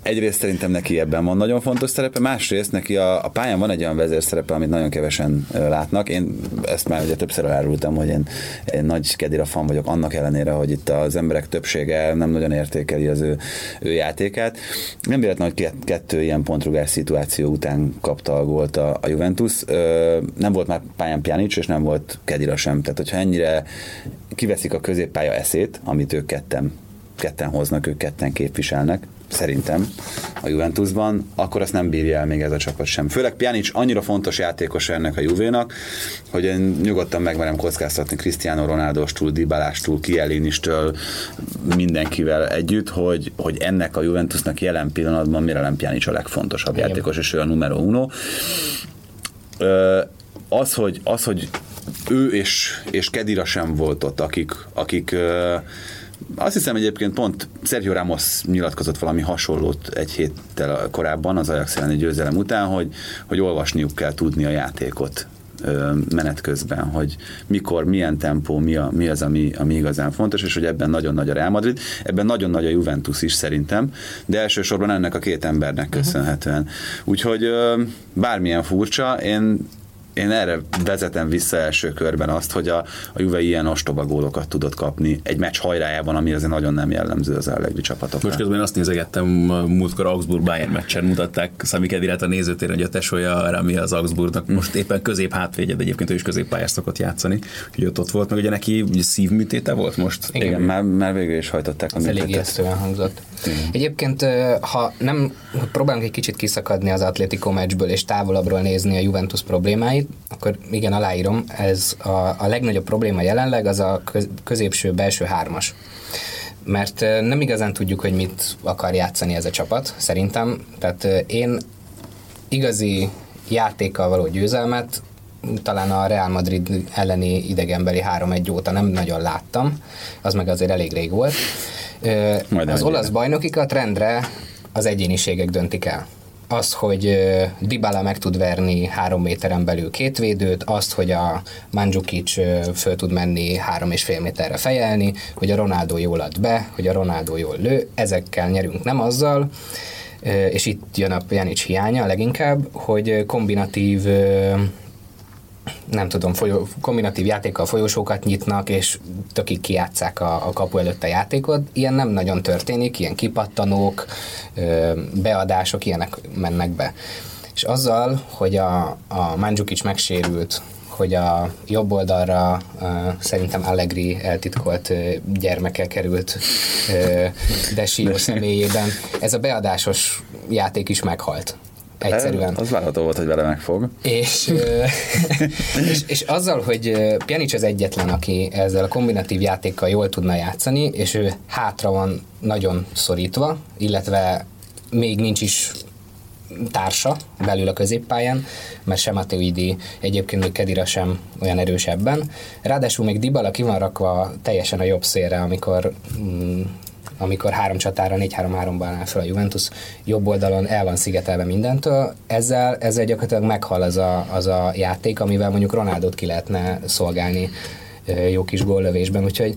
egyrészt szerintem neki ebben van nagyon fontos szerepe, másrészt neki a, a pályán van egy olyan vezérszerepe, amit nagyon kevesen látnak. Én ezt már ugye többször elárultam, hogy én, én nagy Kedira fan vagyok, annak ellenére, hogy itt az emberek többsége nem nagyon értékeli az ő, ő játékát. Nem véletlen, hogy kettő ilyen pontrugás szituáció után kapta a gólt a, a Juventus. Ö, nem volt már pályán Pjanic, és nem volt Kedira sem. Tehát, hogyha ennyire kiveszik a középpálya eszét, amit ők ketten, ketten hoznak, ők ketten képviselnek, szerintem a Juventusban, akkor azt nem bírja el még ez a csapat sem. Főleg Pjanic annyira fontos játékos ennek a Juvénak, hogy én nyugodtan megmerem kockáztatni Cristiano Ronaldostól, Dybalástól, Kielinistől, mindenkivel együtt, hogy, hogy ennek a Juventusnak jelen pillanatban Miralem Pjanic a legfontosabb Igen. játékos, és ő a numero uno. Az, hogy, az, hogy ő és, és Kedira sem volt ott, akik, akik azt hiszem egyébként pont Sergio Ramos nyilatkozott valami hasonlót egy héttel korábban az Ajax elleni győzelem után, hogy, hogy olvasniuk kell tudni a játékot menet közben, hogy mikor, milyen tempó, mi, a, mi az, ami, ami igazán fontos, és hogy ebben nagyon nagy a Real Madrid, ebben nagyon nagy a Juventus is szerintem, de elsősorban ennek a két embernek köszönhetően. Úgyhogy bármilyen furcsa, én én erre vezetem vissza első körben azt, hogy a, a Juve ilyen ostoba gólokat tudott kapni egy meccs hajrájában, ami azért nagyon nem jellemző az Allegri csapatokra. Most közben azt nézegettem, a múltkor Augsburg Bayern meccsen mutatták Sami Kedirát a nézőtéren, hogy a tesója Rami az Augsburgnak most éppen közép hátvédje, de egyébként ő is középpályás szokott játszani, úgyhogy ott, ott volt, meg ugye neki szívműtéte volt most. Igen, Igen már, már végül is hajtották a Ez elég ijesztően hangzott. Egyébként, ö, ha nem próbálunk egy kicsit kiszakadni az Atlético meccsből és távolabbról nézni a Juventus problémáit, valamit, akkor igen, aláírom, ez a, a legnagyobb probléma jelenleg az a köz, középső belső hármas. Mert nem igazán tudjuk, hogy mit akar játszani ez a csapat, szerintem. Tehát én igazi játékkal való győzelmet talán a Real Madrid elleni idegenbeli 3-1 óta nem nagyon láttam, az meg azért elég rég volt. Majd az olasz bajnokikat rendre az egyéniségek döntik el. Az, hogy Dybala meg tud verni három méteren belül két védőt, azt, hogy a Mandzukic föl tud menni három és fél méterre fejelni, hogy a Ronaldo jól ad be, hogy a Ronaldo jól lő, ezekkel nyerünk, nem azzal, és itt jön a Pjanic hiánya leginkább, hogy kombinatív nem tudom, folyó, kombinatív játékkal folyosókat nyitnak, és tökig kijátszák a, a kapu előtt a játékot. Ilyen nem nagyon történik, ilyen kipattanók, beadások, ilyenek mennek be. És azzal, hogy a, a Mandzukic megsérült, hogy a jobb oldalra uh, szerintem Allegri eltitkolt uh, gyermeke került uh, Desio személyében. Ez a beadásos játék is meghalt egyszerűen. Az várható volt, hogy vele megfog. És, és, és azzal, hogy Pjanic az egyetlen, aki ezzel a kombinatív játékkal jól tudna játszani, és ő hátra van nagyon szorítva, illetve még nincs is társa belül a középpályán, mert sem Matuidi, egyébként még Kedira sem olyan erősebben. Ráadásul még Dybala ki van rakva teljesen a jobb szélre, amikor mm, amikor három csatára, 4-3-3-ban áll fel a Juventus, jobb oldalon el van szigetelve mindentől, ezzel, ezzel gyakorlatilag meghal az a, az a játék, amivel mondjuk Ronaldot ki lehetne szolgálni jó kis góllövésben, úgyhogy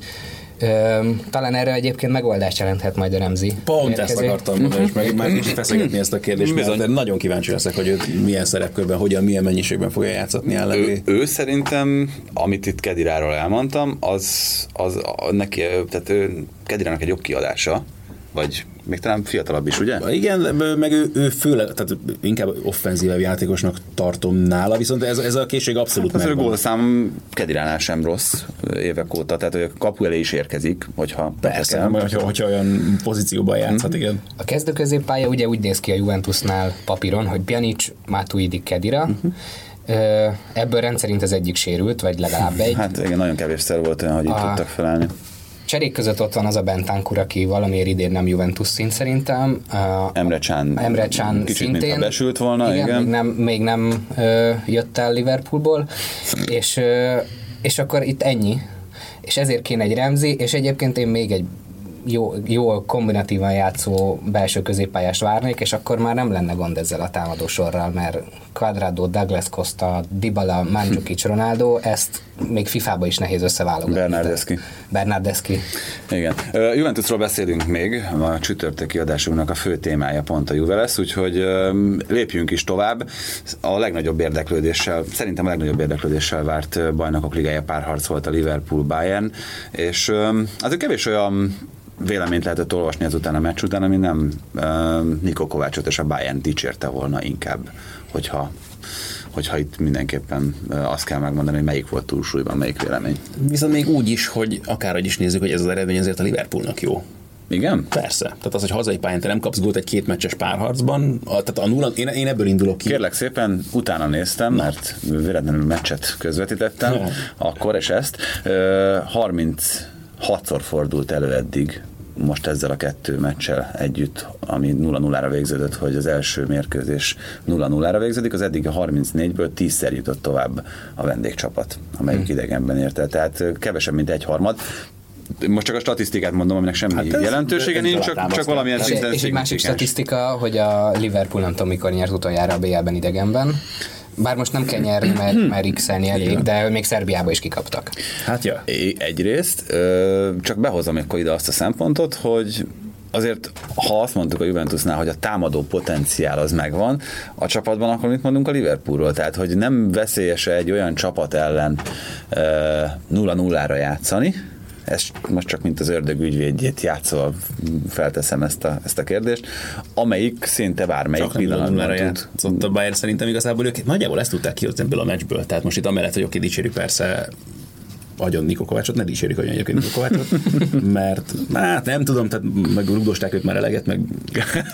talán erre egyébként megoldást jelenthet majd a Remzi. Pont ezt akartam mondani, és meg már is feszegetni ezt a kérdést, Bizony. mert nagyon kíváncsi leszek, hogy ő milyen szerepkörben, hogyan, milyen mennyiségben fogja játszatni ő, ő, szerintem, amit itt Kediráról elmondtam, az, az a, neki, tehát ő, Kedirának egy jobb kiadása, vagy még talán fiatalabb is, ugye? Igen, meg ő, ő főleg, tehát inkább offenzívebb játékosnak tartom nála, viszont ez, ez a készség abszolút hát, megvan. Az ő gólszám Kediránál sem rossz évek óta, tehát ő kapu elé is érkezik, hogyha Persze, kell. hogyha, hogyha olyan pozícióban játszhat, mm. igen. A kezdő középpálya ugye úgy néz ki a Juventusnál papíron, hogy Pjanic, Matuidi, Kedira, uh-huh. Ebből rendszerint az egyik sérült, vagy legalább egy. Hát igen, nagyon kevés szer volt olyan, hogy itt A- tudtak felállni. Cserék között ott van az a Bentancur, aki valamiért idén nem Juventus szint szerintem. Emre Can, Emre Can kicsit szintén. mintha besült volna, igen. igen. Még nem, még nem ö, jött el Liverpoolból, és, ö, és akkor itt ennyi. És ezért kéne egy Remzi, és egyébként én még egy jó, jó kombinatívan játszó belső középpályást várnék, és akkor már nem lenne gond ezzel a támadó sorral, mert Quadrado, Douglas Costa, Dybala, Mandzukic, Ronaldo, ezt még FIFA-ba is nehéz összeválogatni. Bernardeschi. Bernardeschi. Igen. Ö, Juventusról beszélünk még, a csütörtöki adásunknak a fő témája pont a Juve lesz, úgyhogy ö, lépjünk is tovább. A legnagyobb érdeklődéssel, szerintem a legnagyobb érdeklődéssel várt bajnokok ligája párharc volt a Liverpool-Bayern, és ö, azért kevés olyan véleményt lehetett olvasni ezután a meccs után, ami nem uh, Nikó Kovácsot és a Bayern dicsérte volna inkább, hogyha hogyha itt mindenképpen azt kell megmondani, hogy melyik volt túlsúlyban, melyik vélemény. Viszont még úgy is, hogy akárhogy is nézzük, hogy ez az eredmény azért a Liverpoolnak jó. Igen? Persze. Tehát az, hogy hazai pályán te nem kapsz gólt egy kétmeccses párharcban, a, tehát a nulla, én, én ebből indulok ki. Kérlek szépen, utána néztem, Na. mert véletlenül meccset közvetítettem, akkor és ezt. 30 hatszor fordult elő eddig, most ezzel a kettő meccsel együtt, ami 0-0-ra végződött, hogy az első mérkőzés 0-0-ra végződik, az eddig a 34-ből 10-szer jutott tovább a vendégcsapat, amelyik hmm. idegenben érte. Tehát kevesebb, mint egy harmad most csak a statisztikát mondom, aminek semmi hát ez, jelentősége nincs, csak, csak valamilyen szinten És egy másik statisztika, hogy a Liverpool nem tudom mikor nyert utoljára a BL-ben idegenben, bár most nem kell nyerni, mert, mert x elég, de még Szerbiába is kikaptak. Hát ja. É- Egyrészt, csak behozom akkor ide azt a szempontot, hogy azért, ha azt mondtuk a Juventusnál, hogy a támadó potenciál az megvan a csapatban, akkor mit mondunk a Liverpoolról? Tehát, hogy nem veszélyes egy olyan csapat ellen ö, 0-0-ra játszani, ez most csak mint az ördög ügyvédjét játszol, felteszem ezt a, ezt a kérdést, amelyik szinte bármelyik Csak pillanatban tud. játszott a Bayern szerintem igazából ők nagyjából ezt tudták kihozni ebből a meccsből. Tehát most itt amellett, hogy oké, dicsérjük persze agyon Niko Kovácsot, ne dicsérjük agyon egyébként Niko Kovácsot, mert hát nem tudom, tehát meg rugdosták őt már eleget, meg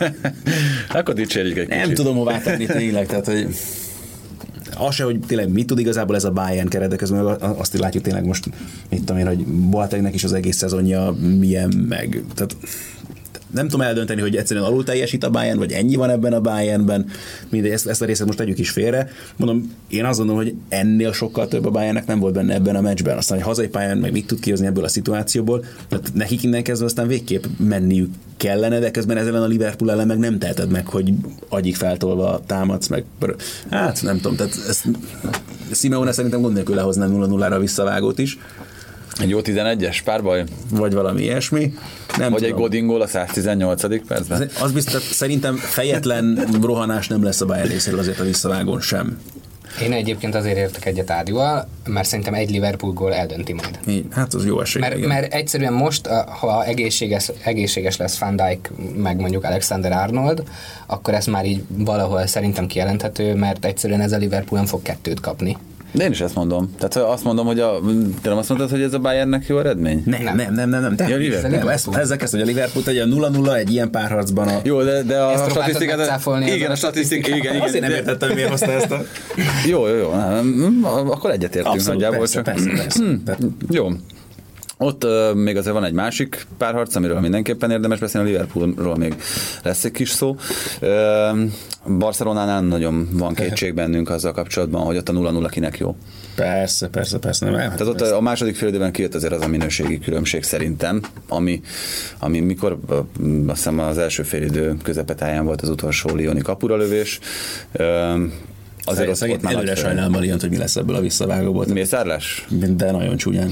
Akkor dicsérjük egy nem kicsit. tudom hová tenni tényleg, tehát hogy az se, hogy tényleg mit tud igazából ez a Bayern keret, de közben azt látjuk tényleg most, mit tudom én, hogy Boatengnek is az egész szezonja milyen meg. Tehát nem tudom eldönteni, hogy egyszerűen alul teljesít a Bayern, vagy ennyi van ebben a Bayernben. Mindegy, ezt, ezt a részét most tegyük is félre. Mondom, én azt gondolom, hogy ennél sokkal több a Bayernnek nem volt benne ebben a meccsben. Aztán, hogy hazai pályán meg mit tud kihozni ebből a szituációból, tehát nekik innen kezdve aztán végképp menniük kellene, de közben ezzel a Liverpool ellen meg nem teheted meg, hogy agyik feltolva támadsz meg. Hát nem tudom, tehát ezt Simeone szerintem gond nélkül lehozná 0-0-ra visszavágót is. Egy jó 11-es párbaj? Vagy valami ilyesmi. Nem Vagy tudom. egy Godingól a 118. percben? Az biztos, szerintem fejetlen rohanás nem lesz a Bayern részéről azért a visszavágón sem. Én egyébként azért értek egyet Ádival, mert szerintem egy Liverpool gól eldönti majd. Így, hát az jó esély. Mert, mert egyszerűen most, ha egészséges, egészséges lesz Van Dijk, meg mondjuk Alexander Arnold, akkor ez már így valahol szerintem kijelenthető, mert egyszerűen ez a Liverpool nem fog kettőt kapni. De én is ezt mondom. Tehát azt mondom, hogy a, te nem azt mondtad, hogy ez a Bayernnek jó eredmény? Nem, nem, nem, nem. nem. De, ja, Liverpool. nem ezt, ezzel kezd, hogy a Liverpool egy 0-0 egy ilyen párharcban. A... Jó, de, de a statisztikát... Igen, a statisztikát. Igen, igen. Azért nem értettem, miért hozta ezt a... jó, jó, jó. Nem, akkor egyetértünk nagyjából. Persze, persze, persze. Jó. Ott uh, még azért van egy másik párharc, amiről mindenképpen érdemes beszélni, a Liverpoolról még lesz egy kis szó. Uh, Barcelonánál nagyon van kétség bennünk azzal kapcsolatban, hogy ott a 0-0 kinek jó. Persze, persze, persze. Nem, Tehát ott persze. a második fél időben kijött azért az a minőségi különbség szerintem, ami, ami mikor azt hiszem az első fél idő közepetáján volt az utolsó Lioni kapuralövés, Azért ott, ott már előre sajnálom a Lyon, hogy mi lesz ebből a visszavágóból. Mészárlás? De nagyon csúnyán.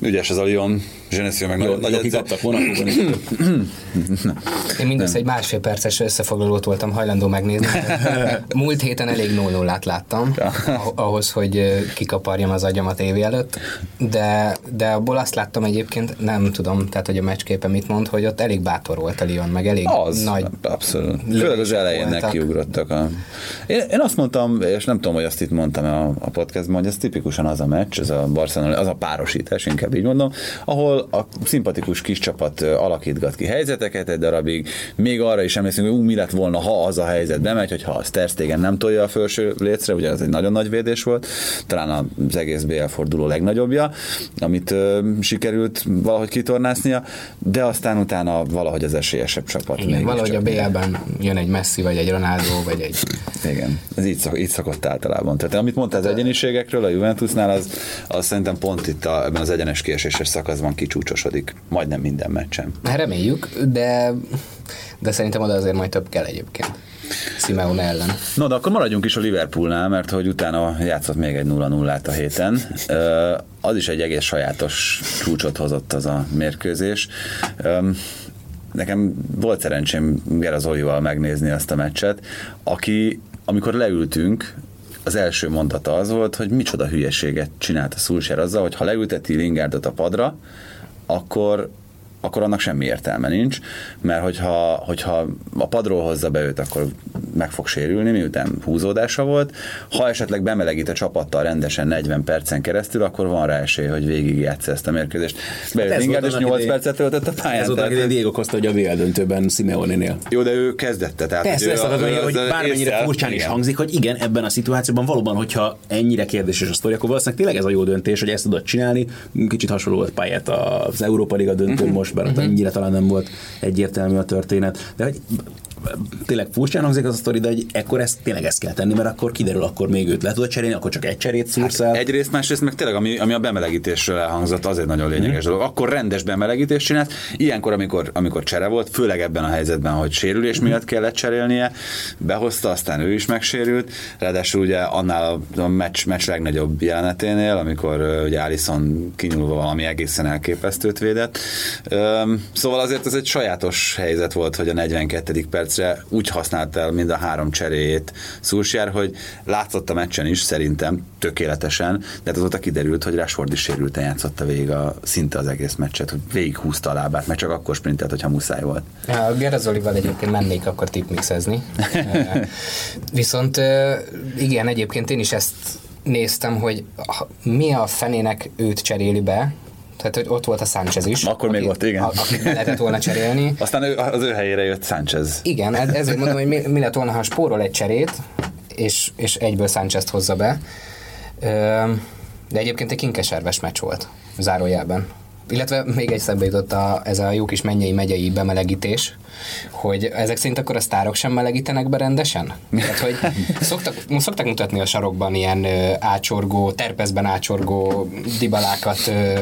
Ügyes ez a Lyon. Genesio meg nagyon nagy Monakóban Én mindössze egy másfél perces összefoglalót voltam hajlandó megnézni. Múlt héten elég 0 0 láttam, ahhoz, hogy kikaparjam az agyamat évi előtt, de, de abból azt láttam egyébként, nem tudom, tehát hogy a meccsképe mit mond, hogy ott elég bátor volt a Lyon, meg elég az, nagy... Abszolút. Főleg az elején nekiugrottak. A... Én, én, azt mondtam, és nem tudom, hogy azt itt mondtam a, a podcastban, hogy ez tipikusan az a meccs, ez a Barcelona, az a párosítás, inkább így mondom, ahol a szimpatikus kis csapat alakítgat ki helyzeteket egy darabig, még arra is emlékszünk, hogy ú, mi lett volna, ha az a helyzet bemegy, hogyha a Sterstegen nem tolja a felső lécre, ugye ez egy nagyon nagy védés volt, talán az egész BL forduló legnagyobbja, amit ö, sikerült valahogy kitornáznia, de aztán utána valahogy az esélyesebb csapat. Igen, valahogy a BL-ben jön egy Messi, vagy egy Ronaldo, vagy egy... Igen, ez így, szok, így szokott általában. Tehát amit mondtál az egyeniségekről a Juventusnál, az, az szerintem pont itt a, ebben az egyenes kieséses szakaszban kicsúcs csúcsosodik, majdnem minden meccsen. Hát reméljük, de, de szerintem oda azért majd több kell egyébként. Simeone ellen. No, de akkor maradjunk is a Liverpoolnál, mert hogy utána játszott még egy 0-0-át a héten. Az is egy egész sajátos csúcsot hozott az a mérkőzés. Nekem volt szerencsém Gerazolival megnézni azt a meccset, aki, amikor leültünk, az első mondata az volt, hogy micsoda hülyeséget csinált a Szulser azzal, hogy ha leülteti Lingardot a padra, akkor akkor annak semmi értelme nincs, mert hogyha, hogyha a padról hozza be őt, akkor meg fog sérülni, miután húzódása volt. Ha esetleg bemelegít a csapattal rendesen 40 percen keresztül, akkor van rá esély, hogy végigjátsza ezt a mérkőzést. Bejött hát Lingard, és 8 idén, percet töltött a pályán. Ez volt, hogy Diego Costa, hogy a VL döntőben Simeone-nél. Jó, de ő kezdette. Tehát Persze, ezt az, hogy, bármennyire furcsán is hangzik, hogy igen, ebben a szituációban valóban, hogyha ennyire kérdéses a sztori, akkor valószínűleg tényleg ez a jó döntés, hogy ezt tudod csinálni. Kicsit hasonló volt pályát az Európa Liga döntő uh-huh. most, bár uh-huh ennyire talán nem volt egyértelmű a történet. De hogy tényleg furcsán hangzik az a sztori, de hogy ekkor ezt, tényleg ezt kell tenni, mert akkor kiderül, akkor még őt le tudod cserélni, akkor csak egy cserét szúrsz el. Hát egyrészt, másrészt meg tényleg, ami, ami a bemelegítésről elhangzott, az egy nagyon lényeges mm. dolog. Akkor rendes bemelegítést csinált. Ilyenkor, amikor, amikor csere volt, főleg ebben a helyzetben, hogy sérülés mm. miatt kellett cserélnie, behozta, aztán ő is megsérült. Ráadásul ugye annál a, a meccs, meccs legnagyobb jeleneténél, amikor ugye Allison kinyúlva valami egészen elképesztőt védett. Szóval azért ez egy sajátos helyzet volt, hogy a 42. perc percre úgy használt el mind a három cseréjét Szulsjár, hogy látszott a meccsen is szerintem tökéletesen, de hát azóta kiderült, hogy Rashford is sérülten játszotta végig a, szinte az egész meccset, hogy végig húzta a lábát, mert csak akkor sprintelt, hogyha muszáj volt. A Gerazolival egyébként mennék akkor tipmixezni. Viszont igen, egyébként én is ezt néztem, hogy mi a fenének őt cseréli be, tehát, hogy ott volt a Sánchez is. Akkor aki, még volt, igen. Akit lehetett volna cserélni. Aztán ő, az ő helyére jött Sánchez. Igen, ezért mondom, hogy mi, mi lett volna, ha spórol egy cserét, és, és egyből Sánchez hozza be. De egyébként egy kinkeserves meccs volt, zárójelben. Illetve még egy szembe jutott a, ez a jó kis mennyei megyei bemelegítés, hogy ezek szerint akkor a sztárok sem melegítenek be rendesen? Tehát, hogy szoktak, szoktak mutatni a sarokban ilyen ö, ácsorgó, terpezben ácsorgó dibalákat ö,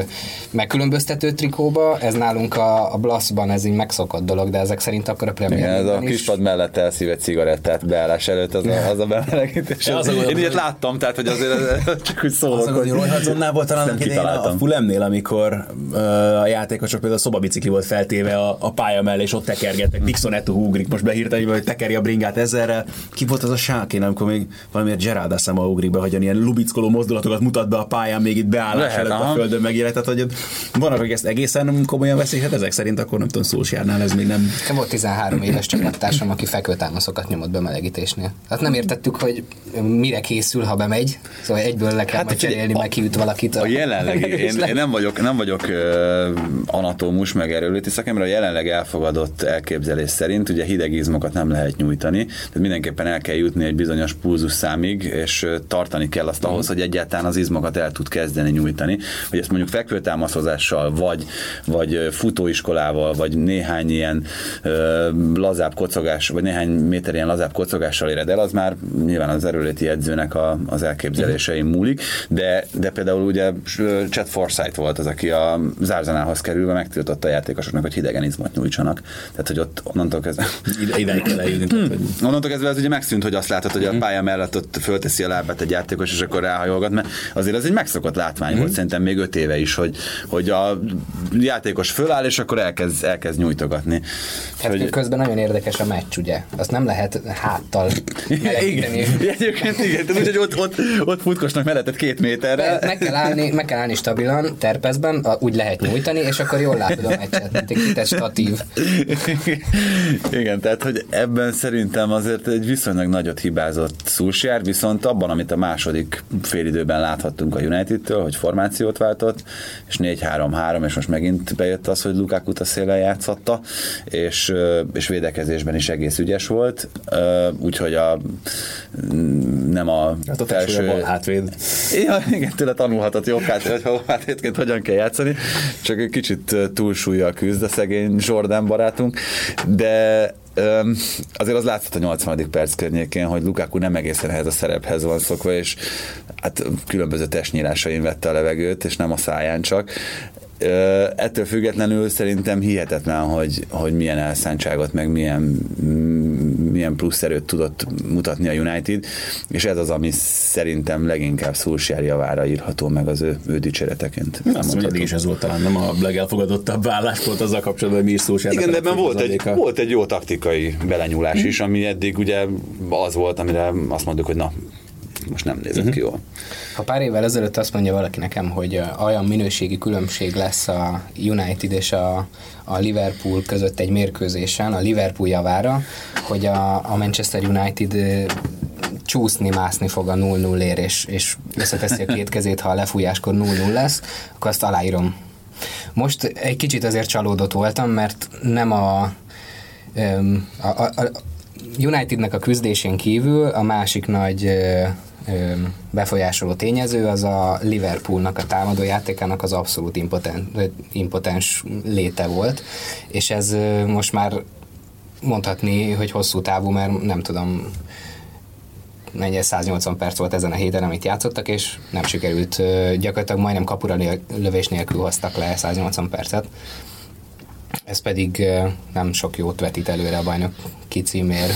megkülönböztető trikóba, ez nálunk a, a Blaszban ez így megszokott dolog, de ezek szerint akkor a Premier Igen, ez a is. kispad mellett elszív egy cigarettát beállás előtt, az a, az a bemelegítés. Az a Én ilyet láttam, tehát hogy azért ez- csak úgy Az szólok. a hogy Roy volt talán a. Fulemnél, amikor uh, a játékosok például a szobabicikli volt feltéve a, a pálya mellé, és ott tekergettek. Dixon Eto ugrik, most behírta, hogy tekeri a bringát ezerrel. Ki volt az a sákén, amikor még valamiért Gerard Asama ugrik be, hogy ilyen lubickoló mozdulatokat mutat be a pályán, még itt beállás Lehet, előtt a aha. földön megjelent. Tehát, hogy vannak, akik ezt egészen komolyan veszik, hát ezek szerint akkor nem tudom, Szulsjárnál ez még nem volt 13 éves csapattársam, aki fekvőtámaszokat nyomott bemelegítésnél. Hát nem értettük, hogy mire készül, ha bemegy. Szóval egyből le kell hát, cserélni, a- meg kiüt valakit. A jelenlegi, És én, én nem vagyok, nem vagyok uh, anatómus, meg erőléti szakember, a jelenleg elfogadott elképzelés szerint ugye hideg izmokat nem lehet nyújtani, tehát mindenképpen el kell jutni egy bizonyos pulzus számig, és tartani kell azt ahhoz, hogy egyáltalán az izmokat el tud kezdeni nyújtani. Hogy ezt mondjuk fekvőtámaszozással, vagy, vagy futóiskolával, vagy néhány ilyen ö, lazább kocogás, vagy néhány méter ilyen lazább kocogással éred el, az már nyilván az erőléti edzőnek a, az elképzelésein múlik, de, de például ugye Chad Forsyth volt az, aki a Zárzanához kerülve megtiltotta a játékosoknak, hogy hidegen izmot nyújtsanak. Tehát, hogy ott onnantól kezdve ide, ideig kell eljutni. Tehát, hogy Onnantól kezdve ez ugye megszűnt, hogy azt látod, hogy a pálya mellett ott fölteszi a lábát egy játékos, és akkor ráhajolgat, mert azért ez egy megszokott látvány volt, szerintem még öt éve is, hogy, hogy a játékos föláll, és akkor elkezd, elkezd nyújtogatni. Hát hogy, közben nagyon érdekes a meccs, ugye? Azt nem lehet háttal igen, egyébként igen, tehát úgyhogy ott, ott, ott futkosnak mellettet két méterre. Meg kell, állni, meg kell állni stabilan, terpezben, úgy lehet nyújtani, és akkor jól látod a meccset, mint egy statív. Igen, tehát hogy ebben szerintem azért egy viszonylag nagyot hibázott Szulsjár, viszont abban, amit a második félidőben láthattunk a United-től, hogy formációt váltott, és 4-3-3, és most megint bejött az, hogy Lukaku a szélen játszotta, és, és védekezésben is egész ügyes volt, úgyhogy a, nem a hát a felső bal hátvéd. Ja, igen, tőle tanulhatott jobbhát, hogy hol hétként hogyan kell játszani, csak egy kicsit túlsúlyjal küzd a szegény Jordan barátunk, de öm, azért az látszott a 80. perc környékén, hogy Lukaku nem egészen ehhez a szerephez van szokva, és hát különböző testnyílásain vette a levegőt, és nem a száján csak. Ettől függetlenül szerintem hihetetlen, hogy, hogy milyen elszántságot, meg milyen, milyen plusz erőt tudott mutatni a United, és ez az, ami szerintem leginkább Szulsjár javára írható meg az ő, ő dicséreteként. Azt is ez volt talán nem a legelfogadottabb álláspont azzal kapcsolatban, hogy mi is sem. Igen, de ebben volt egy, volt egy jó taktikai belenyúlás is, ami eddig ugye az volt, amire azt mondjuk, hogy na, most nem nézett ki jól. Ha pár évvel ezelőtt azt mondja valaki nekem, hogy olyan minőségi különbség lesz a United és a, a Liverpool között egy mérkőzésen, a Liverpool javára, hogy a, a Manchester United csúszni, mászni fog a 0-0 ér, és, és összeteszi a két kezét, ha a lefújáskor 0-0 lesz, akkor azt aláírom. Most egy kicsit azért csalódott voltam, mert nem a, a, a, a Unitednek a küzdésén kívül a másik nagy befolyásoló tényező az a Liverpoolnak a támadó játékának az abszolút impotens, impotens léte volt, és ez most már mondhatni, hogy hosszú távú, mert nem tudom, mennyi 180 perc volt ezen a héten, amit játszottak, és nem sikerült, gyakorlatilag majdnem kapura lövés nélkül hoztak le 180 percet. Ez pedig nem sok jót vetít előre a bajnok kicímér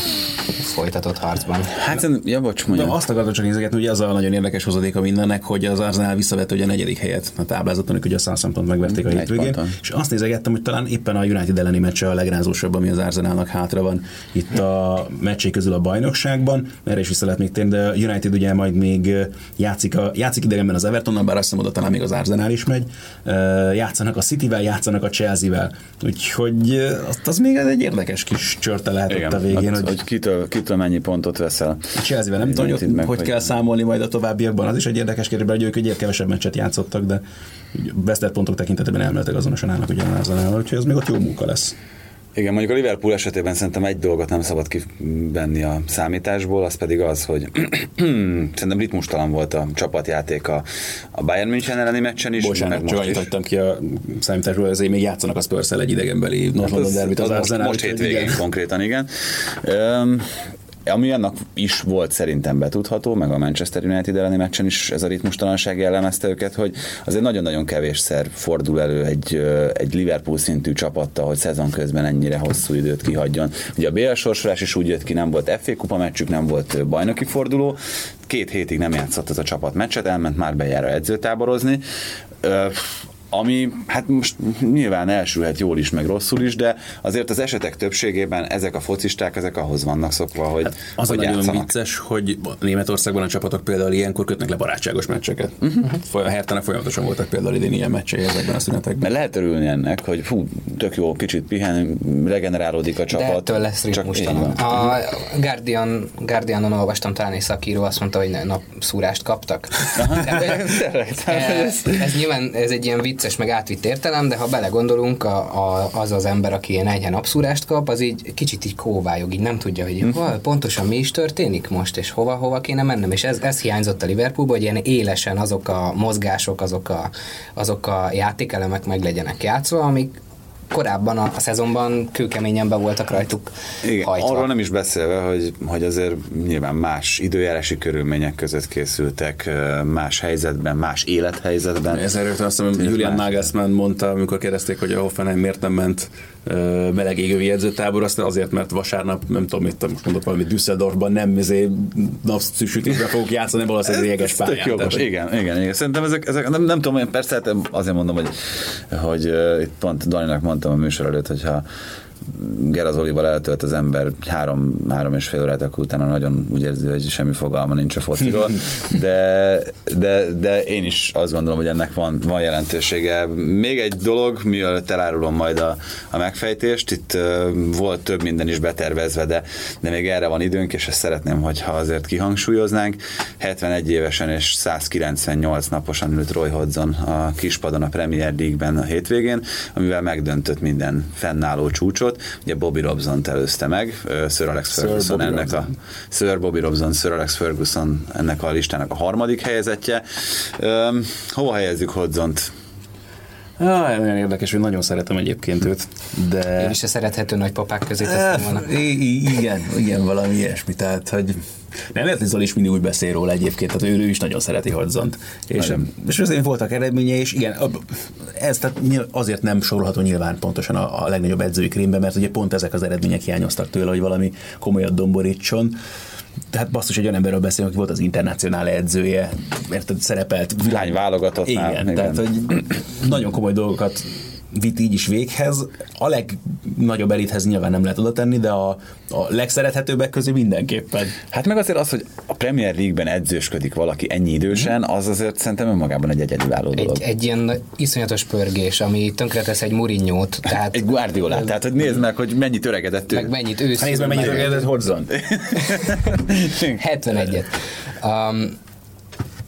folytatott harcban. Hát, ja, bocs, De azt akartam csak nézegetni, hogy az a nagyon érdekes hozadéka mindennek, hogy az Arsenal visszavette ugye a negyedik helyet a táblázaton, ők ugye a southampton megverték a hétvégén, és azt nézegettem, hogy talán éppen a United elleni meccse a legrázósabb, ami az Arsenalnak hátra van itt a meccsé közül a bajnokságban, erre is vissza lehet még térni, de a United ugye majd még játszik, a, játszik idegenben az Evertonnal, bár azt hiszem oda talán még az Arsenal is megy, játszanak a Cityvel, játszanak a Chelsea-vel, úgyhogy az még egy érdekes kis csörte lehet Igen, ott a végén, hogy, hogy, hogy kitől, kitől mennyi pontot veszel. a Chelsea-vel nem tudom, hogy, meg, hogy hogy- kell számolni majd a továbbiakban, az is egy érdekes kérdés, mert ők ugye kevesebb meccset játszottak, de vesztett pontok tekintetében elméletileg azonosan állnak az Arsenal, úgyhogy ez még ott jó munka lesz. Igen, mondjuk a Liverpool esetében szerintem egy dolgot nem szabad kivenni a számításból, az pedig az, hogy szerintem ritmustalan volt a csapatjáték a, Bayern München elleni meccsen is. Bocsánat, csak annyit hagytam ki a számításból, ezért még játszanak a spurs egy idegenbeli North London derbit az, az Arsenal. most, most hétvégén konkrétan, igen. Um, ami annak is volt szerintem betudható, meg a Manchester United elleni meccsen is ez a ritmustalanság jellemezte őket, hogy azért nagyon-nagyon kevésszer fordul elő egy, egy Liverpool szintű csapatta, hogy szezon közben ennyire hosszú időt kihagyjon. Ugye a BL sorsolás is úgy jött ki, nem volt FA kupa meccsük, nem volt bajnoki forduló, két hétig nem játszott ez a csapat meccset, elment már bejára edzőtáborozni ami hát most nyilván elsülhet jól is, meg rosszul is, de azért az esetek többségében ezek a focisták, ezek ahhoz vannak szokva, hogy hát Az hogy nagyon játszanak. vicces, hogy Németországban a csapatok például ilyenkor kötnek le barátságos meccseket. Uh-huh. A Hertának folyamatosan voltak például idén ilyen meccsei ezekben a szünetekben. Mert lehet örülni ennek, hogy fú, tök jó, kicsit pihen, regenerálódik a De csapat. ettől lesz van. A Guardian, Guardianon olvastam talán egy szakíró, azt mondta, hogy napszúrást kaptak. Hogy ez, ez nyilván ez egy ilyen vicces, meg átvitt értelem, de ha belegondolunk, a, a, az az ember, aki ilyen enyhe napszúrást kap, az így kicsit így kóvályog, így nem tudja, hogy hol, pontosan mi is történik most, és hova, hova kéne mennem. És ez, ez hiányzott a Liverpoolból, hogy ilyen élesen azok a mozgások, azok a, azok a játékelemek meg legyenek játszva, amik korábban a, a szezonban kőkeményen be voltak rajtuk Igen, hajtva. arról nem is beszélve, hogy, hogy azért nyilván más időjárási körülmények között készültek, más helyzetben, más élethelyzetben. Ezzel rögtön azt hiszem, Julian. Nagelsmann mondta, amikor kérdezték, hogy a Hoffenheim miért nem ment meleg égővi edzőtábor, azt azért, mert vasárnap, nem tudom, mit most mondott valamit Düsseldorfban nem izé, napszűsütésbe fogok játszani, valószínűleg tök pályán. jogos. Tehát, Igen, igen, igen. Szerintem ezek, ezek nem, nem tudom, én persze hát azért mondom, hogy, hogy uh, itt pont Daninak mondtam a műsor előtt, hogyha Gerazolival eltölt az ember három, három és fél órát, akkor utána nagyon úgy érzi, hogy semmi fogalma nincs a fociról, de, de, de én is azt gondolom, hogy ennek van, van jelentősége. Még egy dolog, mielőtt elárulom majd a, a megfejtést, itt uh, volt több minden is betervezve, de, de még erre van időnk, és ezt szeretném, hogyha azért kihangsúlyoznánk. 71 évesen és 198 naposan ült Roy Hodgson a kispadon a Premier League-ben a hétvégén, amivel megdöntött minden fennálló csúcsot. Ugye Bobby Robson-t előzte meg, Sir Alex Sir Ferguson Bobby ennek a Sir Bobby Robson, Sir Alex Ferguson ennek a listának a harmadik helyezettje. Hova helyezzük Hodgson-t? Ah, nagyon érdekes, hogy nagyon szeretem egyébként őt, de... Én is a szerethető nagypapák közé tettem volna. I- igen, igen, valami ilyesmi, tehát, hogy nem lehet, Zoli is mindig úgy beszél róla egyébként, tehát ő, ő is nagyon szereti Hodzont. És, és azért voltak eredménye, és igen, ez tehát azért nem sorolható nyilván pontosan a, a legnagyobb edzői krémbe, mert ugye pont ezek az eredmények hiányoztak tőle, hogy valami komolyat domborítson. Tehát basszus, egy olyan emberről beszélünk, aki volt az internacionál edzője, mert szerepelt Hány válogatottnál? igen, Igen. tehát hogy nagyon komoly dolgokat vitt így is véghez. A legnagyobb elithez nyilván nem lehet oda tenni, de a, a legszerethetőbbek közé mindenképpen. Hát meg azért az, hogy a Premier League-ben edzősködik valaki ennyi idősen, az azért szerintem önmagában egy egyedülálló dolog. Egy, egy ilyen iszonyatos pörgés, ami tönkretesz egy Mourinho-t, tehát Egy Guardiolát, tehát hogy nézd meg, hogy mennyit öregedett ő. meg mennyit ősz. Hát nézd meg, mennyit öregedett Hodzon. 71-et. Um,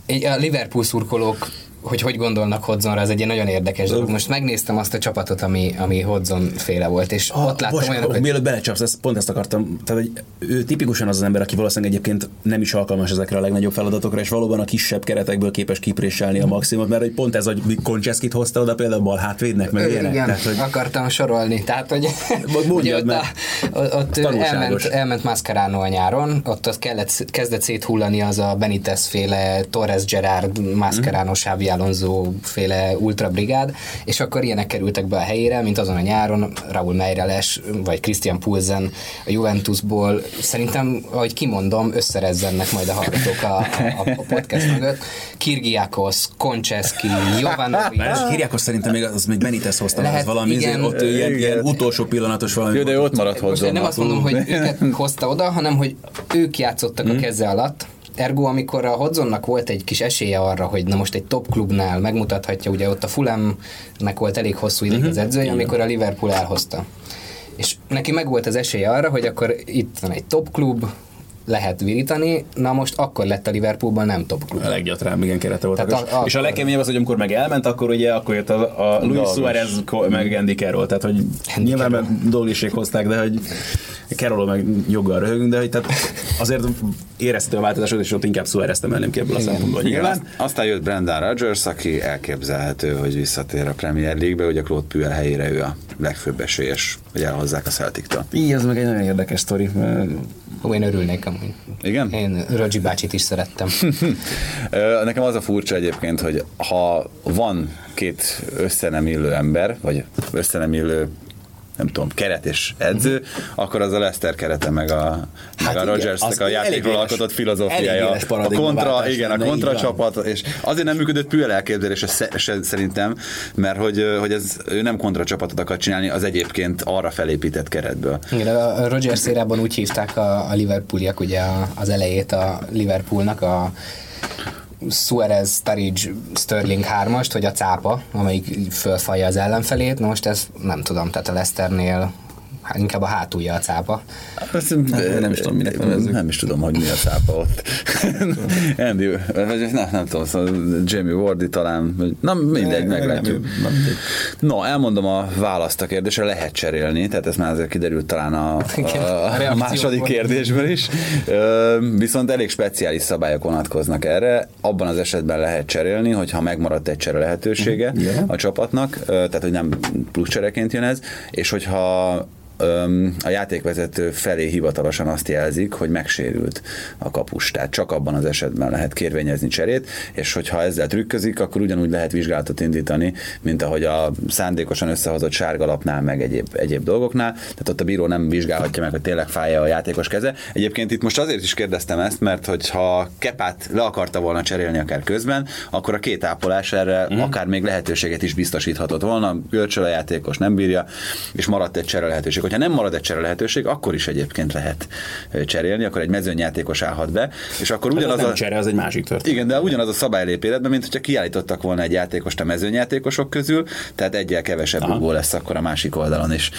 a Liverpool szurkolók hogy hogy gondolnak Hodzonra, az egy ilyen nagyon érdekes dolog. Most megnéztem azt a csapatot, ami, ami Hodzon féle volt, és Ah, ott láttam bocs, olyanokat, hogy Mielőtt belecsapsz, ezt, pont ezt akartam. Tehát, hogy ő tipikusan az az ember, aki valószínűleg egyébként nem is alkalmas ezekre a legnagyobb feladatokra, és valóban a kisebb keretekből képes kipréselni a maximumot, mert hogy pont ez, hogy Koncseszkit hozta oda például bal hátvédnek, meg ilyenek. Igen, Tehát, hogy akartam sorolni. Tehát, hogy mondjad, ugye ott, a, ott elment, elment Mascherano a nyáron, ott az kellett, kezdett széthullani az a Benitez féle Torres Gerard, Mascherano, Xabi Alonso féle ultrabrigád, és akkor ilyenek kerültek be a helyére, mint azon a nyáron Raúl Meireles, vagy Christian Pulsen a Juventusból. Szerintem, ahogy kimondom, összerezzennek majd a hallgatók a, a, a podcast mögött. Kirgiakos, Koncseszki, Jovanovic, Mert Kiriakos szerintem még az még Benitez hozta, Lehet, az valami, igen. ott ő ilyen, ilyen utolsó pillanatos valami. Jó, de ott maradt hozzá. nem azt mondom, hogy őket hozta oda, hanem hogy ők játszottak a keze alatt, Ergo, amikor a Hodzonnak volt egy kis esélye arra, hogy na most egy top klubnál megmutathatja, ugye ott a Fulhamnek volt elég hosszú ideig az edzője, amikor a Liverpool elhozta. És neki meg volt az esélye arra, hogy akkor itt van egy top klub, lehet virítani, na most akkor lett a Liverpoolban nem top klub. A leggyatrább, igen, kerete volt. Tehát És, a- és a legkeményebb az, hogy amikor meg elment, akkor ugye akkor jött a, a Luis. Suarez meg Andy Carroll, tehát hogy nyilván meg Dollisék hozták, de hogy Carroll meg joggal röhögünk, de hogy tehát azért érezhető a változásot, és ott inkább Suarez emelném ki ebből a szempontból. Nyilván. azt- aztán jött Brendan Rodgers, aki elképzelhető, hogy visszatér a Premier League-be, hogy a Claude Puel helyére ő a legfőbb esélyes, hogy elhozzák a Celtic-től. Így, ez meg egy nagyon érdekes sztori. mert Ó, én örülnék amúgy. Igen? Én Rogyi bácsit is szerettem. Nekem az a furcsa egyébként, hogy ha van két összenem illő ember, vagy összenem illő nem tudom, keret és edző, akkor az a Lester kerete meg a, meg Hát a igen, Rodgersnek a játékról alkotott filozófiája. A kontra, igen, a kontra csapat, és azért nem működött Püel elképzelése sze- se- szerintem, mert hogy, hogy ez, ő nem kontra csapatot akar csinálni az egyébként arra felépített keretből. Igen, a Rogers érában úgy hívták a, a Liverpooliak ugye a- az elejét a Liverpoolnak a Suarez, Sturridge, Sterling 3-ast, hogy a cápa, amelyik fölfalja az ellenfelét. Na most ez nem tudom, tehát a Leicesternél inkább a hátulja a cápa. Azt, nem is tudom, minek nevezzük. Nem is tudom, hogy mi a szápa ott. Andy, vagy nem, nem tudom, szóval Jamie Wardy talán, vagy- na mindegy, Nem, meglátjuk. nem, nem. No, elmondom a választ a kérdésre, lehet cserélni, tehát ez már azért kiderült talán a, a a, második kérdésből is. Viszont elég speciális szabályok vonatkoznak erre. Abban az esetben lehet cserélni, hogyha megmaradt egy csere lehetősége Igen. a csapatnak, tehát hogy nem plusz csereként jön ez, és hogyha a játékvezető felé hivatalosan azt jelzik, hogy megsérült a kapus. Tehát csak abban az esetben lehet kérvényezni cserét, és hogyha ezzel trükközik, akkor ugyanúgy lehet vizsgálatot indítani, mint ahogy a szándékosan összehozott sárgalapnál, meg egyéb, egyéb dolgoknál. Tehát ott a bíró nem vizsgálhatja meg, hogy tényleg fájja a játékos keze. Egyébként itt most azért is kérdeztem ezt, mert hogyha Kepát le akarta volna cserélni akár közben, akkor a két ápolás erre mm. akár még lehetőséget is biztosíthatott volna. Görcsöl a játékos nem bírja, és maradt egy csere lehetőség. Hogyha nem marad egy csere lehetőség, akkor is egyébként lehet cserélni, akkor egy mezőnyjátékos állhat be, és akkor Az ugyanaz nem a... csere, az egy másik történet. Igen, de ugyanaz a szabály lép életbe, mint hogyha kiállítottak volna egy játékost a mezőnyjátékosok közül, tehát egyel kevesebb rúgó lesz akkor a másik oldalon is.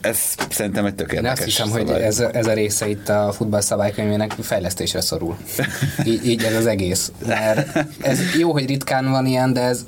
Ez szerintem egy Én tökéletes azt hiszem, hogy szabály. ez, a- ez a része itt a futball szabálykönyvének fejlesztésre szorul. Így, így ez az egész. Mert ez jó, hogy ritkán van ilyen, de ez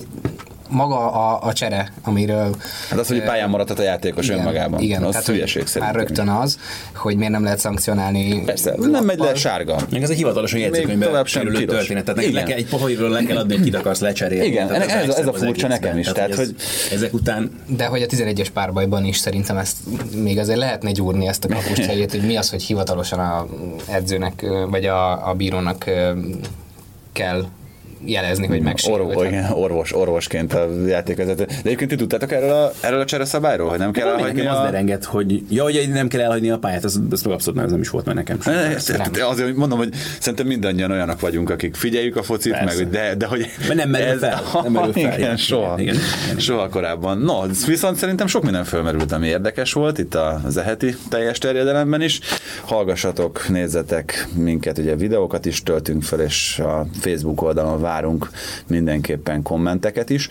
maga a, a csere, amiről... Hát az, hogy pályán maradhat a játékos önmagában. Igen, az tehát hülyeség már szerintem. rögtön az, hogy miért nem lehet szankcionálni. Persze, nem megy le sárga. Meg ez egy hivatalosan jegyzőkönyvben kerülő történet. Tehát neked le Igen. kell, egy pohorról le kell adni, hogy kit akarsz lecserélni. Igen, Tehát ez a- ez a furcsa nekem is, tehát, ez- hogy- ezek után De hogy a 11-es párbajban is szerintem ezt még azért lehetne gyúrni ezt a kapuscserét, hogy mi az, hogy hivatalosan a edzőnek vagy a, a bírónak kell jelezni, hogy megsérült. Orvos, igen, orvos, orvosként a játékvezető. De egyébként ti tudtátok erről a, erről a csere szabályról, hogy nem kell Kell elhagyni nekem az a... derengett, hogy ja, hogy nem kell elhagyni a pályát, az, az abszolút nem, ez nem is volt meg nekem. sem. De Azért hogy mondom, hogy szerintem mindannyian olyanok vagyunk, akik figyeljük a focit, Persze. meg, de, de hogy... Mert nem merül fel, nem merül fel. Igen, Igen, soha. igen, igen, igen. Soha korábban. No, viszont szerintem sok minden fölmerült, ami érdekes volt itt az eheti teljes terjedelemben is. Hallgassatok, nézzetek minket, ugye videókat is töltünk fel, és a Facebook oldalon várunk mindenképpen kommenteket is,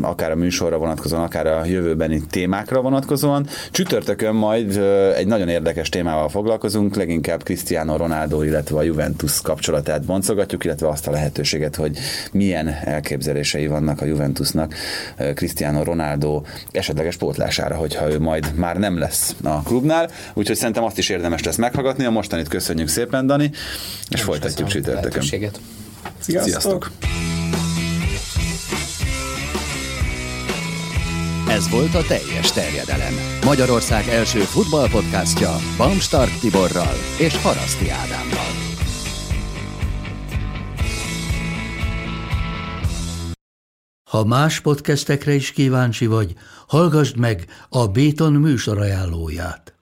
akár a műsorra vonatkozóan, akár a jövőbeni témákra vonatkozóan. Csütörtökön majd egy nagyon érdekes témával foglalkozunk, leginkább Cristiano Ronaldo, illetve a Juventus kapcsolatát boncogatjuk, illetve azt a lehetőséget, hogy milyen elképzelései vannak a Juventusnak Cristiano Ronaldo esetleges pótlására, hogyha ő majd már nem lesz a klubnál. Úgyhogy szerintem azt is érdemes lesz meghallgatni. A mostanit köszönjük szépen, Dani, és folytatjuk Köszönöm a csütörtökön. Lehetőséget. Sziasztok! Ez volt a teljes terjedelem. Magyarország első futballpodcastja Bamstart Tiborral és Haraszti Ádámmal. Ha más podcastekre is kíváncsi vagy, hallgassd meg a Béton műsor ajánlóját.